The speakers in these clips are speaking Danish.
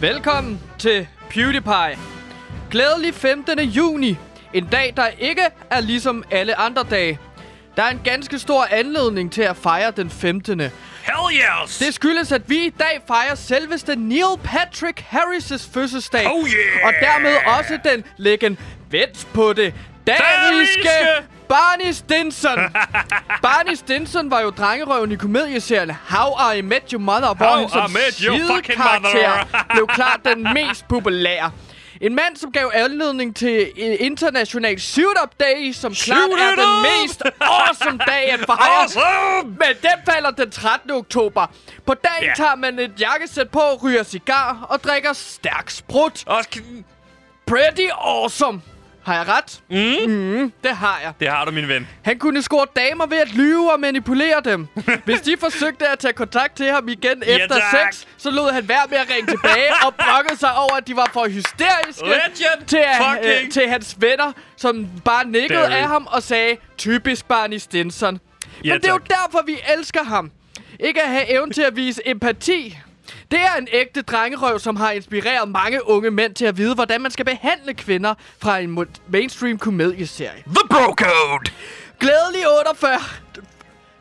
Velkommen til PewDiePie. Glædelig 15. juni. En dag, der ikke er ligesom alle andre dage. Der er en ganske stor anledning til at fejre den 15. Hell yes! Det skyldes, at vi i dag fejrer selveste Neil Patrick Harris' fødselsdag. Oh yeah! Og dermed også den legend vent på det Daniske! Barney Stinson. Barney Stinson var jo drengerøven i komedieserien How I Met Your Mother, hvor How han som sidekarakter blev klart den mest populære. En mand, som gav anledning til international shoot-up day, som klart Shoot er it den mest awesome dag at fejre. Awesome! Men den falder den 13. oktober. På dagen Ja. tager man et jakkesæt på, ryger cigar og drikker stærk sprut. Også Pretty awesome. Har jeg ret? Mm. mm. Det har jeg. det har du, min ven. Han kunne score damer ved at lyve og manipulere dem. Hvis de forsøgte at tage kontakt til ham igen Ja, efter tak. sex, så lod han være med at ringe tilbage og brokkede sig over, at de var for hysteriske Legend! til, at, Fucking! øh, til hans venner, som bare nikkede Derry. af ham og sagde, typisk Barney Stinson. Ja, Men det er jo derfor, vi elsker ham. Ikke at have evnen til at vise empati. Det er en ægte drengerøv, som har inspireret mange unge mænd til at vide, hvordan man skal behandle kvinder fra en mainstream komedieserie. The Bro Code! Glædelig 48...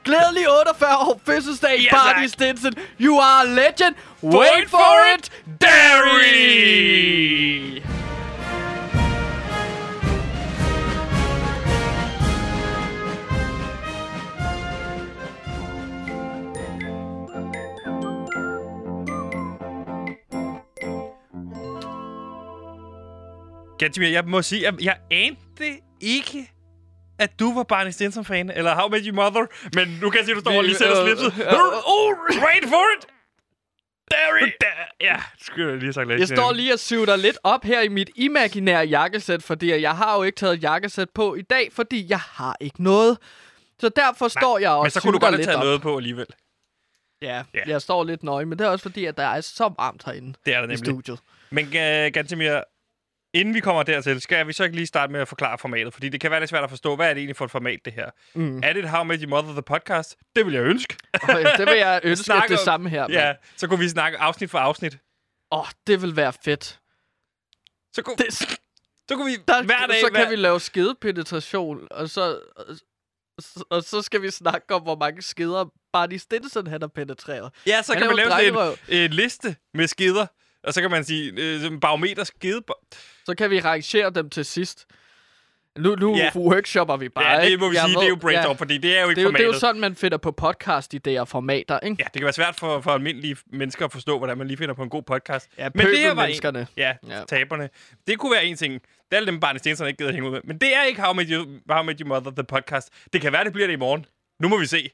Glædelig 48 år fødselsdag, Ja, Barney. Stinson. You are a legend. Wait, Wait for for it, Derry! Gantimir, jeg må sige, at jeg anede ikke, at du var Barney Stinson-fan, eller How Met Your Mother, men nu kan jeg se, at du står og lige sætter Øh, slipset. øh, Oh, wait for it! Derry! Ja, skulle jeg lige sagt lidt. Jeg står lige og suger lidt op her i mit imaginære jakkesæt, fordi jeg har jo ikke taget jakkesæt på i dag, fordi jeg har ikke noget. Så derfor står jeg og Men så kunne du godt have taget op. noget på alligevel. Ja, Ja. jeg står lidt nøje, men det er også fordi, at der er så varmt herinde Det er der i nemlig. studiet. Men uh, Gantemir, inden vi kommer dertil, skal vi så ikke lige starte med at forklare formatet? Fordi det kan være lidt svært at forstå, hvad er det egentlig for et format, det her? Mm. Er det et How Met Your Mother, the podcast? Det vil jeg ønske. Og det vil jeg ønske Snakke det om- samme her. Ja, så kunne vi snakke afsnit for afsnit. Åh, oh, det vil være fedt. Så kunne, Det, så kunne vi der, hver dag... så hver, kan vi lave skedepenetration, og så, og, så skal vi snakke om, hvor mange skeder Barney Stinson han har penetreret. Ja, så Han kan man lave en, en liste med skeder. Og så kan man sige, øh, barometer skede... Så kan vi rangere dem til sidst. Nu, nu Ja. workshopper vi bare, Ja, det må vi sige, ved- det er jo brainstorm, ja. fordi det er jo ikke Det er jo, det er formatet. jo sådan, man finder på podcast-idéer og formater, ikke? Ja, det kan være svært for, for almindelige mennesker at forstå, hvordan man lige finder på en god podcast. Ja, Men det her var en, pøbelmenneskerne. ja, Ja. taberne. Det kunne være en ting. Det er dem, Barney Stinson ikke gider hænge ud med. Men det er ikke How Met You, How Met Your Mother, the podcast. Det kan være, det bliver det i morgen. Nu må vi se.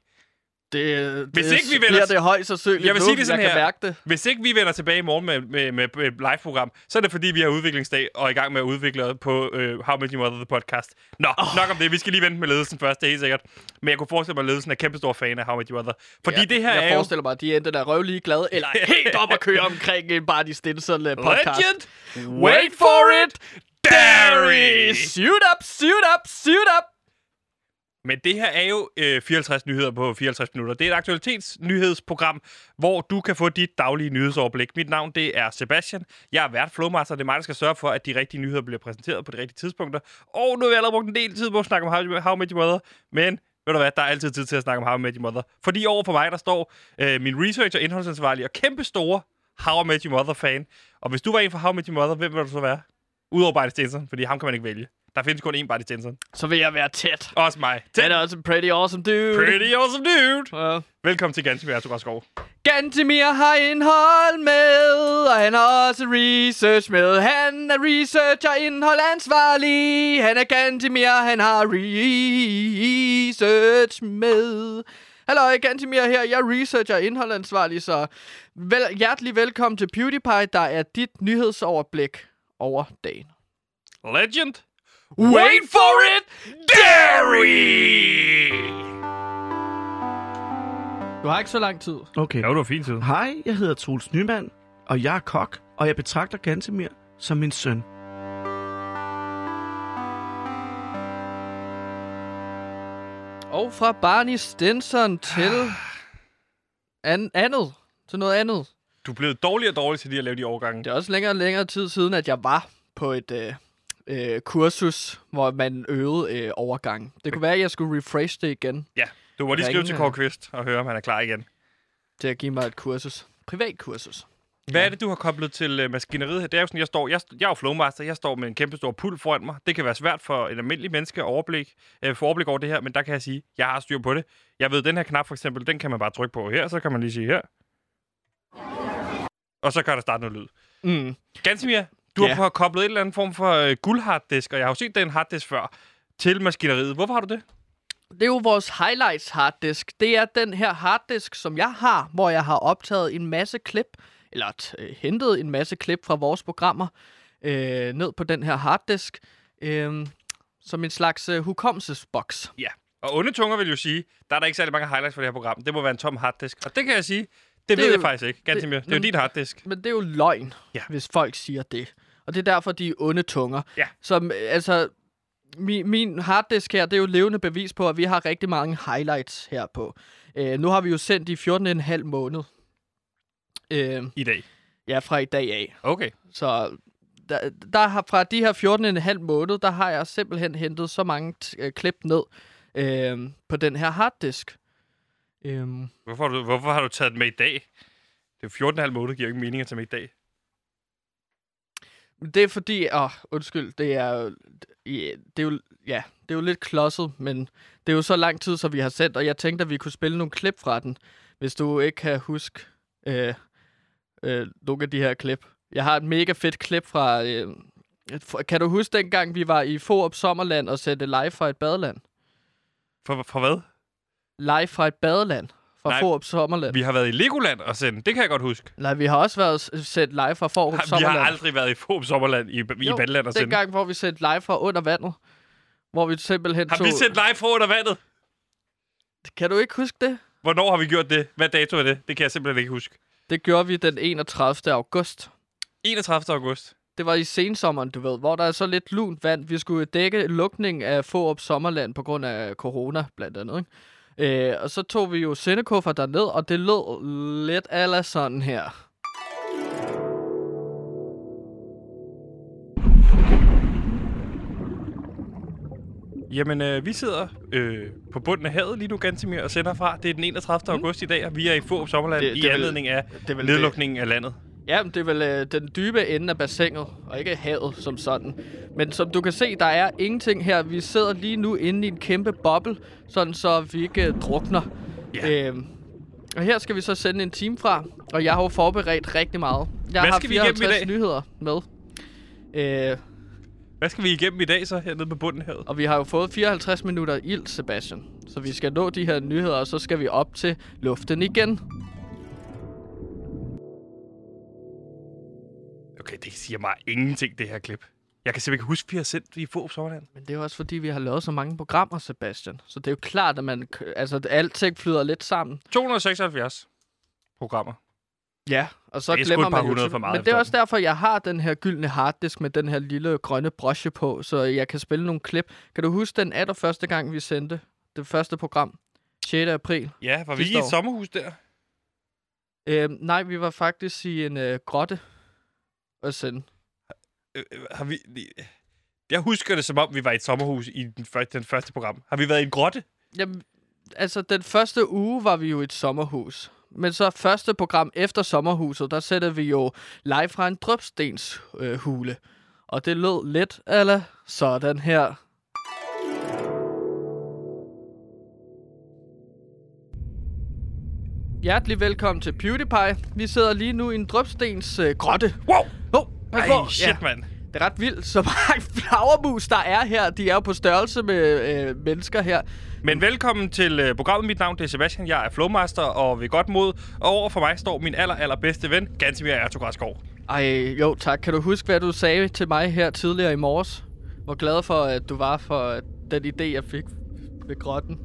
Det, Hvis det, ikke vi vender- det højst sandsynligt Jeg vil nu, sige det sådan jeg her. kan mærke det. Hvis ikke vi vender tilbage i morgen med, med, med, med et live-program, så er det fordi, vi har udviklingsdag og er i gang med at udvikle på uh, How Your Mother, the podcast. Nå, oh. nok om det. Vi skal lige vente med ledelsen først, det er helt sikkert. Men jeg kunne forestille mig, at ledelsen er kæmpestor fan af How Your Mother. Fordi ja, det her jeg er jo... forestiller mig, at de enten er røvlige glade, eller er helt op at køre omkring en Barney Stinson øh, podcast. Legend! Wait for it, Derry! Shoot up, shoot up, shoot up! Men det her er jo øh, 54 nyheder på 54 minutter. Det er et aktualitetsnyhedsprogram, hvor du kan få dit daglige nyhedsoverblik. Mit navn det er Sebastian. Jeg er vært Flowmaster. Det er mig, der skal sørge for, at de rigtige nyheder bliver præsenteret på de rigtige tidspunkter. Og nu har vi allerede brugt en del tid på at snakke om How, How Met Your Mother. Men ved du hvad, der er altid tid til at snakke om How I Met Your Mother. Fordi over for mig, der står øh, min researcher, indholdsansvarlig og kæmpe store How I Met Your Mother-fan. Og hvis du var en fra How I Met Your Mother, hvem vil du så være? Udover Barney Stinson, fordi ham kan man ikke vælge. Der findes kun én Barney Stinson. Så vil jeg være tæt. Også mig. Han er også en pretty awesome dude. Pretty awesome dude. Ja. Velkommen til Ganske Værts Skov. Gantemir har indhold med, og han har også research med. Han er researcher indhold ansvarlig. Han er Gantemir, han har research med. Hallo, Gantemir her. Jeg er researcher indhold ansvarlig, så vel, hjertelig velkommen til PewDiePie, der er dit nyhedsoverblik over dagen. Legend. Wait for it, Derry! Du har ikke så lang tid. Okay. Ja, det var fint tid. Hej, jeg hedder Troels Nyman, og jeg er kok, og jeg betragter Gantemir som min søn. Og fra Barney Stinson til an- andet. Til noget andet. du er blevet dårligere og dårligere til lige at lave de overgange. Det er også længere og længere tid siden, at jeg var på et øh, øh, kursus, hvor man øvede øh, overgang. Det kunne være, at jeg skulle refresh det igen, Ja, du må lige skrive til Kåre Kvist og høre, om han er klar igen. til at give mig et kursus. Privat kursus. Hvad Ja. er det, du har koblet til øh, maskineriet her? Det er jo sådan, jeg står, jeg, jeg er jo flowmaster, jeg står med en kæmpe stor pult foran mig. Det kan være svært for en almindelig menneske at overblik, øh, få overblik over det her, men der kan jeg sige, jeg har styr på det. Jeg ved, den her knap for eksempel, den kan man bare trykke på her, så kan man lige sige her. Og så kan der starte noget lyd. Mm. Gansimir, du Ja. har koblet et eller andet form for øh, guldharddisk, og jeg har jo set den harddisk før, til maskineriet. Hvorfor har du det? Det er jo vores highlights harddisk. Det er den her harddisk, som jeg har, hvor jeg har optaget en masse klip, eller t- øh, hentet en masse klip fra vores programmer øh, ned på den her harddisk, øh, som en slags øh, hukommelsesboks. Ja. Og onde tunger vil jo sige, der er der ikke særlig mange highlights for det her program. Det må være en tom harddisk. Og det kan jeg sige, det, det ved er jeg jo- faktisk ikke. Gansimir, det, det er jo din harddisk. Men det er jo løgn, Ja. hvis folk siger det. Og det er derfor, de er onde tunger. Ja. Som, altså, min, min harddisk her, det er jo levende bevis på, at vi har rigtig mange highlights her på. Øh, nu har vi jo sendt i 14,5 måned. Øh, I dag. ja, fra i dag af. Okay. Så der, der har, fra de her 14,5 måned, der har jeg simpelthen hentet så mange t- øh, klip ned øh, på den her harddisk. Øh, Hvorfor har, du, hvorfor har du taget den med i dag? Det er jo 14,5 måneder, giver ikke mening at tage med i dag. Det er fordi, åh, undskyld, det er jo, det er jo, ja, det er jo lidt klodset, men det er jo så lang tid, så vi har sendt, og jeg tænkte, at vi kunne spille nogle klip fra den, hvis du ikke kan huske øh, øh, nogle af de her klip. Jeg har et mega fedt klip fra, øh, fra- kan du huske dengang, vi var i Forup Sommerland og sendte live fra et badeland? For, for hvad? Live fra et badeland fra Nej, Forup Sommerland. Vi har været i Legoland og sendt. Det kan jeg godt huske. Nej, vi har også været sendt live fra Forup Vi har Sommerland. aldrig været i Fob Sommerland i, i Jo, Vandland og sendt. Dengang, hvor vi sendte live fra under vandet. Hvor vi simpelthen Har tog... vi sendt live fra under vandet? Kan du ikke huske det? Hvornår har vi gjort det? Hvad dato er det? Det kan jeg simpelthen ikke huske. Det gjorde vi den 31. august. 31. august. Det var i sensommeren, du ved, hvor der er så lidt lunt vand. Vi skulle dække lukning af Forup Sommerland på grund af corona, blandt andet. Ikke? Øh, og så tog vi jo sendekuffer derned, og det lød lidt ala sådan her. Jamen, øh, vi sidder øh, på bunden af havet lige nu, Gansimir, og sender fra. Det er den 31. august i dag, og vi er i Fob Sommerland Det- i det vel- anledning af Det vel nedlukningen af landet. Ja, det er vel øh, den dybe ende af bassinet, og ikke havet som sådan. Men som du kan se, der er ingenting her. Vi sidder lige nu inde i en kæmpe boble, sådan så vi ikke øh, drukner. Ja. Øhm, og her skal vi så sende en time fra, og jeg har jo forberedt rigtig meget. Jeg Hvad har skal vi igennem i 54 dag? nyheder med. Øh, Hvad skal vi igennem i dag så hernede på bunden havet? og vi har jo fået 54 minutter ild, Sebastian. Så vi skal nå de her nyheder, og så skal vi op til luften igen. Okay, det siger mig ingenting, det her klip. Jeg kan simpelthen ikke huske, vi har sendt i Fob Sommerland. Men det er jo også fordi, vi har lavet så mange programmer, Sebastian. Så det er jo klart, at man, altså, alting flyder lidt sammen. 276 programmer. Ja, og så Det er glemmer man jo... for meget Men det er også derfor, jeg har den her gyldne harddisk med den her lille grønne broche på, så jeg kan spille nogle klip. Kan du huske den allerførste gang, vi sendte det første program? 6. april. Ja, var vi i et sommerhus der? Øhm, nej, vi var faktisk i en øh, grotte at sende. Øh, øh, har vi... Jeg husker det, som om vi var i et sommerhus i den første, den første program. Har vi været i en grotte? Jamen, altså, den første uge var vi jo i et sommerhus. Men så første program efter sommerhuset, der sætter vi jo live fra en drøbstens øh, hule. Og det lød lidt eller sådan her. Hjertelig velkommen til PewDiePie. Vi sidder lige nu i en drøbstens øh, grotte. Wow! Ej, på. shit, mand. Det er ret vildt, så mange flagermus, der er her. De er jo på størrelse med øh, mennesker her. Men velkommen til uh, programmet. Mit navn det er Sebastian. Jeg er Flowmaster og ved godt mod. Og over for mig står min aller, aller bedste ven, Gansimir Ertugradskov. Ej, jo tak. Kan du huske, hvad du sagde til mig her tidligere i morges? Hvor glad for, at du var for øh, den idé, jeg fik ved grotten.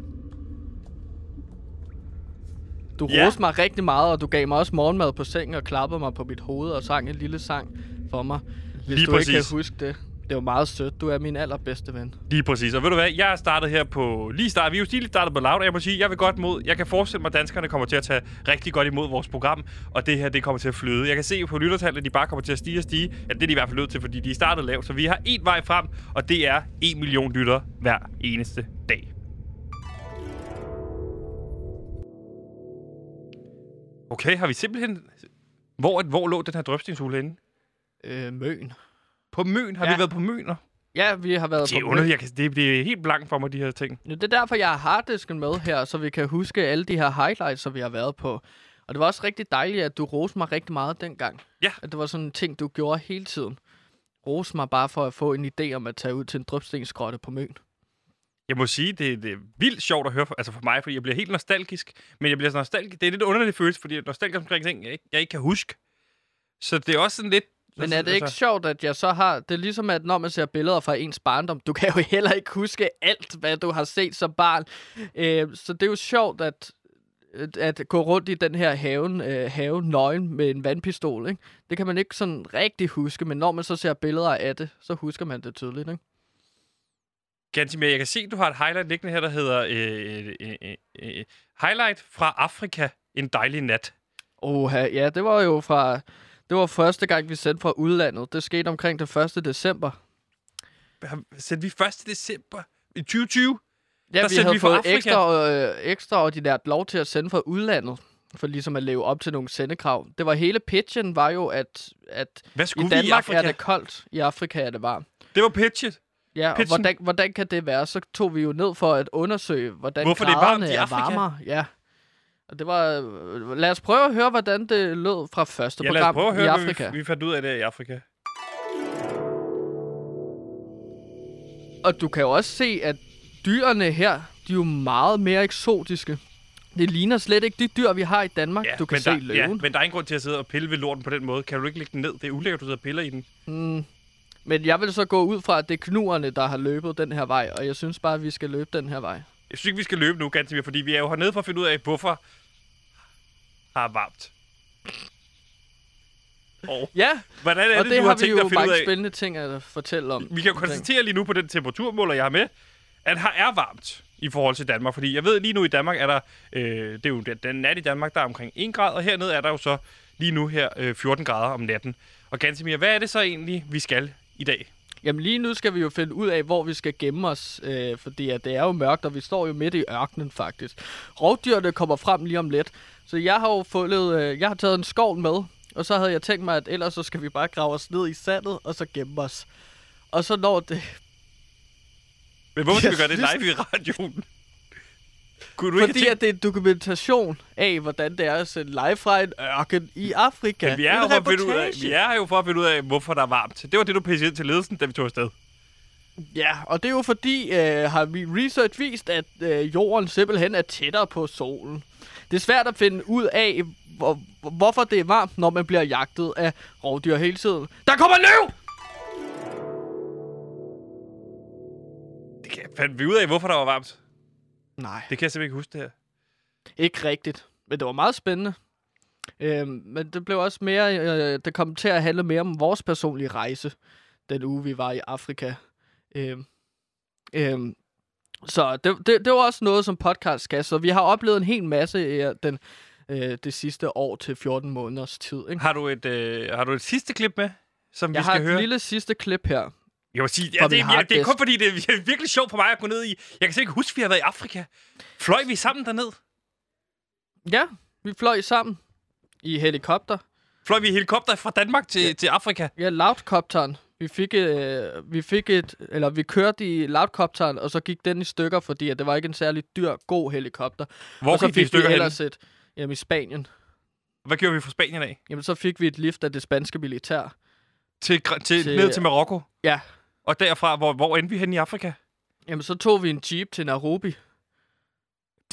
Du Ja. roste mig rigtig meget, og du gav mig også morgenmad på sengen og klappede mig på mit hoved og sang en lille sang for mig. Hvis Lige du ikke præcis. kan huske det. Det var meget sødt. Du er min allerbedste ven. Lige præcis. Og ved du hvad, jeg er startet her på lige start. Vi er jo lige startet på Loud, og jeg må sige, jeg vil godt mod. Jeg kan forestille mig, at danskerne kommer til at tage rigtig godt imod vores program, og det her, det kommer til at flyde. Jeg kan se på lyttertallet, at de bare kommer til at stige og stige. Ja, det er de i hvert fald nødt til, fordi de er startet lavt. Så vi har én vej frem, og det er 1 million lytter hver eneste dag. Okay, har vi simpelthen... Hvor, hvor lå den her drøbstingshule inde? Øh, Møn. På Møn? Har Ja. vi været på Møner? Ja, vi har været Det er på underligt. Jeg kan, det, det er helt blankt for mig, de her ting. Ja, Det er derfor, jeg har harddisken med her, så vi kan huske alle de her highlights, som vi har været på. Og det var også rigtig dejligt, at du roste mig rigtig meget dengang. Ja. At det var sådan en ting, du gjorde hele tiden. Rose mig bare for at få en idé om at tage ud til en drøbstensgrotte på Møn. Jeg må sige, det, det er vildt sjovt at høre for, altså for mig, fordi jeg bliver helt nostalgisk. Men jeg bliver så nostalgisk. Det er lidt underligt følelse, fordi jeg er nostalgisk omkring ting, jeg ikke, jeg ikke kan huske. Så det er også sådan lidt... Men er det ikke sjovt, at jeg så har... Det er ligesom, at når man ser billeder fra ens barndom, du kan jo heller ikke huske alt, hvad du har set som barn. Øh, så det er jo sjovt, at at- at gå rundt i den her haven, øh, have nøgen med en vandpistol, ikke? Det kan man ikke sådan rigtig huske, men når man så ser billeder af det, så husker man det tydeligt, ikke? Gantimir, jeg kan se, du har et highlight liggende her, der hedder øh, øh, øh, øh, Highlight fra Afrika. En dejlig nat. Oha, ja, det var jo fra... Det var første gang, vi sendte fra udlandet. Det skete omkring den 1. december. Sendte vi 1. december i 2020? Ja, Der vi havde vi fået Afrika. ekstra, øh, ekstraordinært lov til at sende fra udlandet, for ligesom at leve op til nogle sendekrav. Det var hele pitchen var jo, at, at Hvad i i Danmark Afrika? er det koldt, i Afrika er det varmt. Det var pitchet. Ja, og Pitchen. hvordan, hvordan kan det være? Så tog vi jo ned for at undersøge, hvordan Hvorfor det er varmt i er Afrika? varmere. Ja. Det var... øh, Lad os prøve at høre, hvordan det lød fra første Ja, program at høre, i Afrika. vi, vi fandt ud af det i Afrika. Og du kan jo også se, at dyrene her, de er jo meget mere eksotiske. Det ligner slet ikke de dyr, vi har i Danmark. du kan se der, løven. Ja, men der er ingen grund til at sidde og pille ved lorten på den måde. Kan du ikke lægge den ned? Det er ulækkert, du sidder og piller i den. Mm. Men jeg vil så gå ud fra, at det er knuerne, der har løbet den her vej, og jeg synes bare, at vi skal løbe den her vej. Jeg synes ikke, vi skal løbe nu, Gantimir, fordi vi er jo hernede for at finde ud af, hvorfor har varmt. Og Ja, hvordan er og det, det, du har har vi tænkt dig jo mange af? spændende ting at fortælle om. Vi kan jo konstatere lige nu på den temperaturmåler, jeg har med, at her er varmt i forhold til Danmark. Fordi jeg ved, lige nu i Danmark er der, øh, det er jo den, den nat i Danmark, der er omkring 1 grad, og hernede er der jo så lige nu her øh, 14 grader om natten. Og Gansimir, hvad er det så egentlig, vi skal i dag? Jamen lige nu skal vi jo finde ud af, hvor vi skal gemme os, øh, fordi at det er jo mørkt, og vi står jo midt i ørkenen faktisk. Rovdyrene kommer frem lige om lidt, så jeg har jo fundet, øh, jeg har taget en skov med, og så havde jeg tænkt mig, at ellers så skal vi bare grave os ned i sandet, og så gemme os. Og så når det... Men hvorfor skal vi gøre det live i radioen? Kunne du ikke Fordi tænke... at det er en dokumentation af, hvordan det er at sende live fra en ørken i Afrika. Men vi er, jo for at finde ud af, vi er jo for at finde ud af, hvorfor der er varmt. Det var det, du pissede ind til ledelsen, da vi tog afsted. Ja, og det er jo fordi, øh, har vi research vist, at øh, jorden simpelthen er tættere på solen. Det er svært at finde ud af, hvor, hvor- hvorfor det er varmt, når man bliver jagtet af rovdyr hele tiden. Der kommer løv! Det kan, fandt vi ud af, hvorfor der var varmt. Nej, Det kan jeg simpelthen ikke huske det her. ikke rigtigt. Men det var meget spændende. Øhm, men det blev også mere, øh, det kom til at handle mere om vores personlige rejse, den uge vi var i Afrika. Øhm, øhm, så det, det, det var også noget, som podcast skal. Så vi har oplevet en hel masse øh, den, øh, det sidste år til 14 måneders tid. Ikke? Har du et, øh, har du et sidste klip med, som Jeg vi har skal et høre? lille sidste klip her. Jeg må sige, ja, det, er, ja, det er kun fordi, det er virkelig sjovt for mig at gå ned i. Jeg kan slet ikke huske, at vi har været i Afrika. Fløj vi sammen derned? Ja, vi fløj sammen i helikopter. Fløj vi i helikopter fra Danmark til, ja. til Afrika? Ja, loudcopteren. Vi fik, øh, vi fik et, eller vi kørte i loudcopteren, og så gik den i stykker, fordi at det var ikke en særlig dyr, god helikopter. Hvor og så gik de i stykker ellers et, jamen i Spanien. Hvad gjorde vi fra Spanien af? Jamen så fik vi et lift af det spanske militær. Til, til, Til- ned til Marokko? Ja. Og derfra, hvor, hvor endte vi hen i Afrika? Jamen så tog vi en jeep til Nairobi.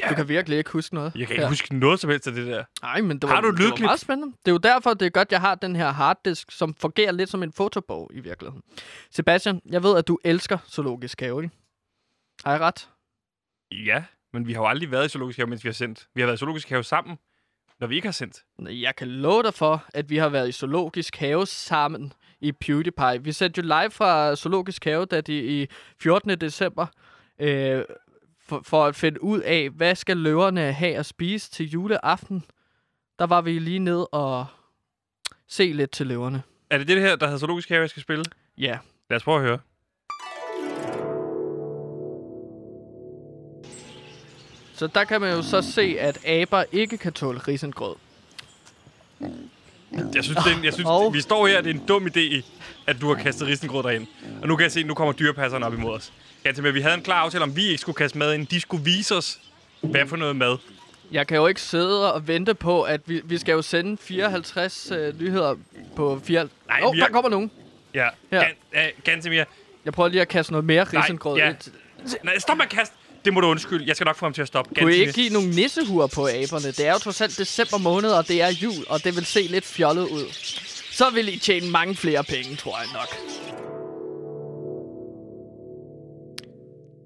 Ja. Du kan virkelig ikke huske noget. Jeg kan ikke huske noget som helst af det der. Nej, men det Har var, du et det var meget spændende. Det er jo derfor, det er godt, jeg har den her harddisk, som fungerer lidt som en fotobog i virkeligheden. Sebastian, jeg ved, at du elsker zoologisk have, ikke? Har jeg ret? Ja, men vi har jo aldrig været i zoologisk have, mens vi har sendt. Vi har været i zoologisk have sammen, når vi ikke har sendt. Jeg kan love dig for, at vi har været i zoologisk have sammen i PewDiePie. Vi sendte jo live fra Zoologisk Have, da de i 14. december, øh, for, for at finde ud af, hvad skal løverne have at spise til juleaften. Der var vi lige ned og se lidt til løverne. Er det det her, der hedder Zoologisk Have, jeg skal spille? Ja. Lad os prøve at høre. Så der kan man jo så se, at aber ikke kan tåle risengrød. Jeg synes, det er en, jeg synes Og- vi står her, det er en dum idé, at du har kastet risengrød derind. Og nu kan jeg se, nu kommer dyrepasserne op imod os. Ganske med, vi havde en klar aftale om, vi ikke skulle kaste mad ind. De skulle vise os, hvad for noget mad. Jeg kan jo ikke sidde og vente på, at vi, vi skal jo sende 54 øh, nyheder på 4... Nej, oh, er- der kommer nogen. Ja, Ja. Gan, ganske mere. Jeg prøver lige at kaste noget mere risengrød ja. ind. Nej, stop med at kaste. Det må du undskylde. Jeg skal nok få ham til at stoppe. Kunne I ikke give nogle nissehuer på aberne? Det er jo trods alt december måned, og det er jul, og det vil se lidt fjollet ud. Så vil I tjene mange flere penge, tror jeg nok.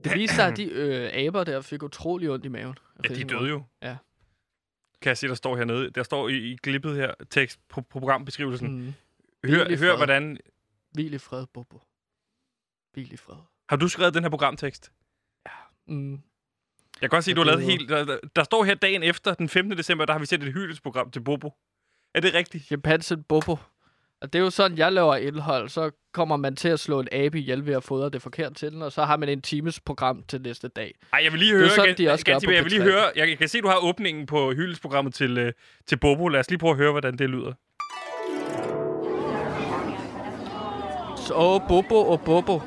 Det viste sig, at de øh, aber der fik utrolig ondt i maven. Ja, de døde jo. Ja. Kan jeg se, der står hernede. Der står i, i klippet her, tekst på programbeskrivelsen. Mm. Hør, hør, hvordan... Hvil i fred, Bobo. Hvil i fred. Har du skrevet den her programtekst? Mm. Jeg kan godt se, Det du har lavet helt... Der, der, der står her dagen efter, den 15. december, der har vi sendt et hyldesprogram til Bobo. Er det rigtigt? Chimpansen Bobo. Og det er jo sådan, jeg laver indhold. Så kommer man til at slå en abe ihjel ved at fodre det forkert til den, og så har man en times program til næste dag. Ej, jeg vil lige er høre... sådan, Gan- de også gør på jeg vil lige P3. høre... Jeg, jeg kan se, du har åbningen på hyldesprogrammet til, øh, til Bobo. Lad os lige prøve at høre, hvordan det lyder. Så Bobo og Bobo.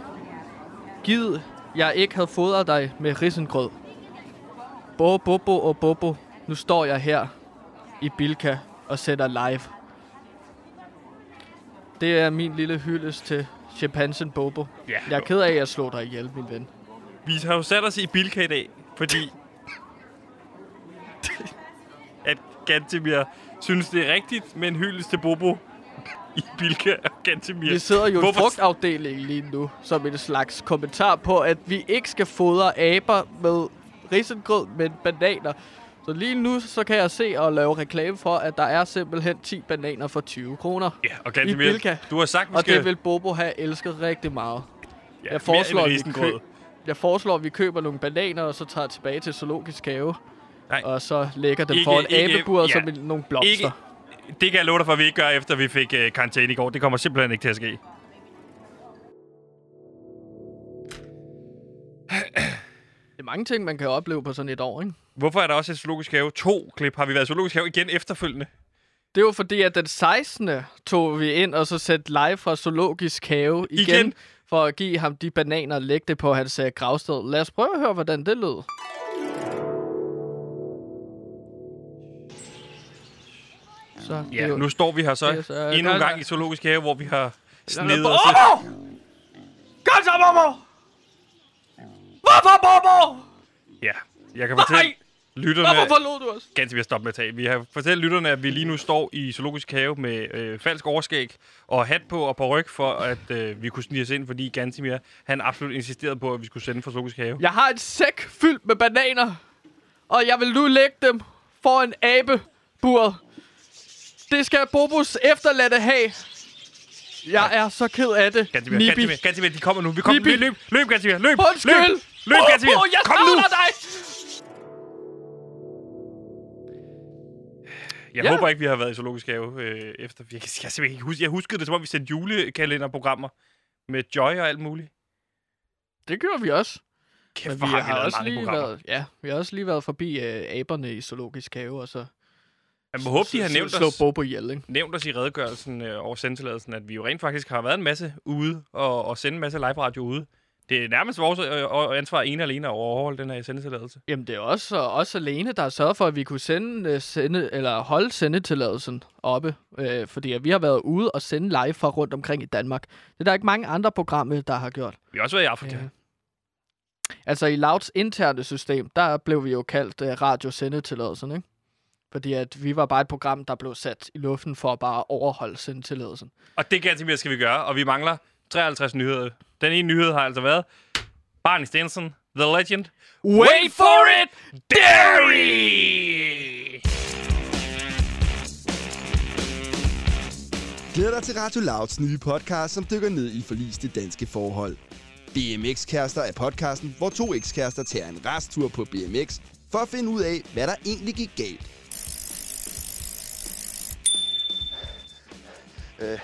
Gid jeg ikke havde fodret dig med risengrød. Bo, Bobo og Bobo. Nu står jeg her i Bilka og sætter live. Det er min lille hyldest til chimpansen Bobo. Ja. Jeg er ked af, at jeg slog dig ihjel, min ven. Vi har jo sat os i Bilka i dag, fordi... at Gantemir synes, det er rigtigt med en hyldest til Bobo i Bilka og Gantemir. Vi sidder jo i Hvorfor- frugtafdelingen lige nu, som en slags kommentar på, at vi ikke skal fodre aber med risengrød, men bananer. Så lige nu, så kan jeg se og lave reklame for, at der er simpelthen 10 bananer for 20 kroner. Ja, og Gantemir, Bilka. du har sagt, vi Og skal... det vil Bobo have elsket rigtig meget. ja, jeg foreslår, vi køb- Jeg foreslår, at vi køber nogle bananer, og så tager tilbage til Zoologisk Have. Nej. Og så lægger dem Ikke- foran ikke- abeburet ja. som en- nogle blomster. Ikke, det kan jeg love dig for, at vi ikke gør, efter vi fik uh, karantæne i går. Det kommer simpelthen ikke til at ske. Er mange ting, man kan opleve på sådan et år, ikke? Hvorfor er der også et zoologisk have? To klip. Har vi været i zoologisk have igen efterfølgende? Det var fordi, at den 16. tog vi ind og så sendte live fra Zoologisk Have igen, Igen? for at give ham de bananer og lægge det på hans uh, gravsted. Lad os prøve at høre, hvordan det lød. Så, Ja, jo- nu står vi her så er så- endnu en gang i zoologisk have, hvor vi har snedet os. Kom så, Bobo! Hvorfor, Bobo? Ja, jeg kan fortælle Nej! lytterne... Hvorfor forlod du os? Ganske ved at stoppe med at tage. Vi har fortalt lytterne, at vi lige nu står i zoologisk have med øh, falsk overskæg og hat på og på ryg, for at øh, vi kunne snige os ind, fordi Gantimir, han absolut insisterede på, at vi skulle sende fra zoologisk have. Jeg har en sæk fyldt med bananer, og jeg vil nu lægge dem foran abeburet. Det skal Bobos efterladte have. Jeg er så ked af det, Gantimir, Nibi. Gantimir, Gantimir, de kommer nu. Vi kommer, løb, løb, løb, Gantimir, løb, Undskyld! løb, løb, Gantimir, Bobo, jeg kom nu! dig! Jeg Ja. håber ikke, vi har været i zoologisk have øh, efter. Jeg, jeg, simpelthen ikke huske. Jeg huskede det, som om vi sendte julekalenderprogrammer med Joy og alt muligt. Det gør vi også. Kæft, Men vi har har også lige programmer. været, ja, vi har også lige været forbi øh, aberne i zoologisk have, og så Man må håbe, de har nævnt slå os, Bobo ihjel, ikke? nævnt os i redegørelsen øh, over sendtilladelsen, at vi jo rent faktisk har været en masse ude og, og sende en masse live-radio ude. Det er nærmest vores øh, ansvar ene og alene at overholde den her sendetilladelse. Jamen, det er også os alene, der har sørget for, at vi kunne sende, øh, sende eller holde sendetilladelsen oppe. Øh, fordi at vi har været ude og sende live fra rundt omkring i Danmark. Det er der ikke mange andre programmer, der har gjort. Vi har også været i Afrika. Ja. Altså i Louds interne system, der blev vi jo kaldt uh, radiosendetilladelsen, ikke? Fordi at vi var bare et program, der blev sat i luften for at bare overholde sendetilladelsen. Og det ganske skal vi gøre, og vi mangler 53 nyheder. Den ene nyhed har altså været Barney Stinson, The Legend. Wait for it! Dairy! Get dig til Radio Louds nye podcast, som dykker ned i forliste danske forhold. BMX-kærester er podcasten, hvor to ekskærester tager en resttur på BMX for at finde ud af, hvad der egentlig gik galt. Øh,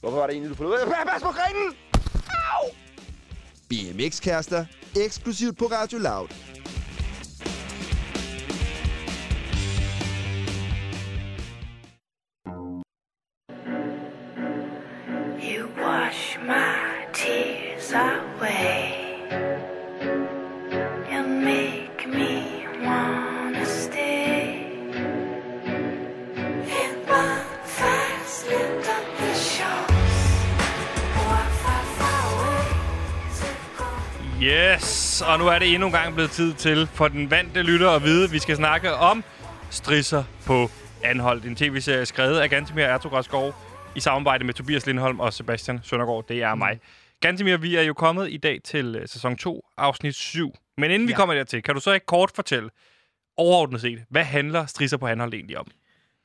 hvorfor var det egentlig, du forlod? Pas på grenen! BMX-kærester, eksklusivt på Radio Loud. Yes, og nu er det endnu en gang blevet tid til for den vante lytter at vide, at vi skal snakke om strisser på Anholdt. En tv-serie skrevet af Gantemir Ertug Skov i samarbejde med Tobias Lindholm og Sebastian Søndergaard. Det er mig. Gantemir, vi er jo kommet i dag til øh, sæson 2, afsnit 7. Men inden ja. vi kommer dertil, kan du så ikke kort fortælle, overordnet set, hvad handler strisser på Anholdt egentlig om?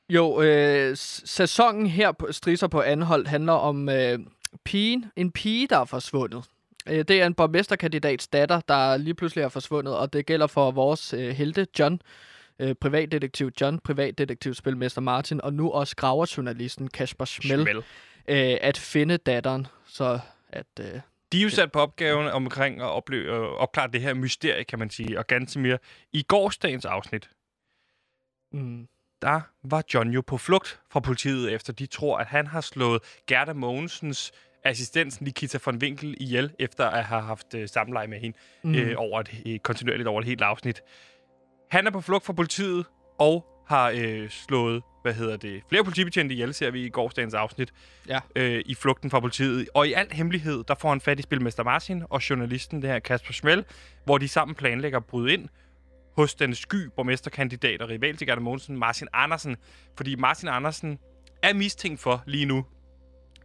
Jo, øh, sæsonen her på Strisser på Anholdt handler om øh, pigen, en pige, der er forsvundet. Øh, det er en borgmesterkandidats datter, der lige pludselig er forsvundet, og det gælder for vores øh, helte John, øh, privatdetektiv John, privatdetektiv Spilmester Martin, og nu også graverjournalisten Kasper Schmel, Schmel. øh, at finde datteren, så at... Øh, De er jo sat på opgaven omkring at opleve, øh, opklare det her mysterie, kan man sige. Og Gantemir, i gårsdagens afsnit, mm, der var John jo på flugt fra politiet, efter de tror, at han har slået Gerda Mogensens assistent Nikita von Winkel ihjel, efter at have haft øh, samleje med hende mm, øh, over et, øh, kontinuerligt over et helt afsnit. Han er på flugt fra politiet og har øh, slået, hvad hedder det, flere politibetjente ihjel, ser vi i gårsdagens afsnit, Ja. øh, i flugten fra politiet. Og i al hemmelighed, der får han fat i Spilmester Martin og journalisten, det her Kasper Schmel, hvor de sammen planlægger at bryde ind hos den sky borgmesterkandidat og rival til Gerda Mogensen, Martin Andersen. Fordi Martin Andersen er mistænkt for lige nu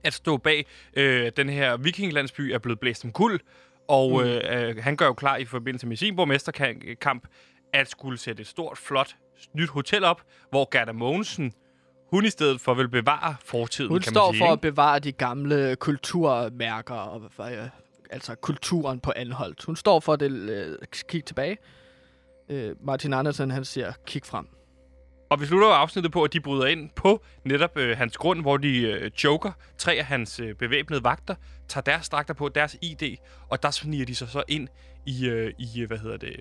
at stå bag øh, den her vikinglandsby er blevet blæst om kul, og mm. øh, øh, han gør jo klar i forbindelse med sin borgmesterkamp at skulle sætte et stort, flot nyt hotel op, hvor Gerda Mogensen, hun i stedet for vil bevare fortiden, Hun kan står man sige. for ikke? at bevare de gamle kulturmærker, og, øh, altså kulturen på Anholdt. Hun står for at øh, kigge tilbage. Øh, Martin Andersen, han siger, kig frem. Og vi slutter afsnittet på, at de bryder ind på netop øh, hans grund, hvor de øh, joker. Tre af hans øh, bevæbnede vagter tager deres dragter på, deres ID, og der sniger de sig så ind i, øh, i øh, hvad hedder det,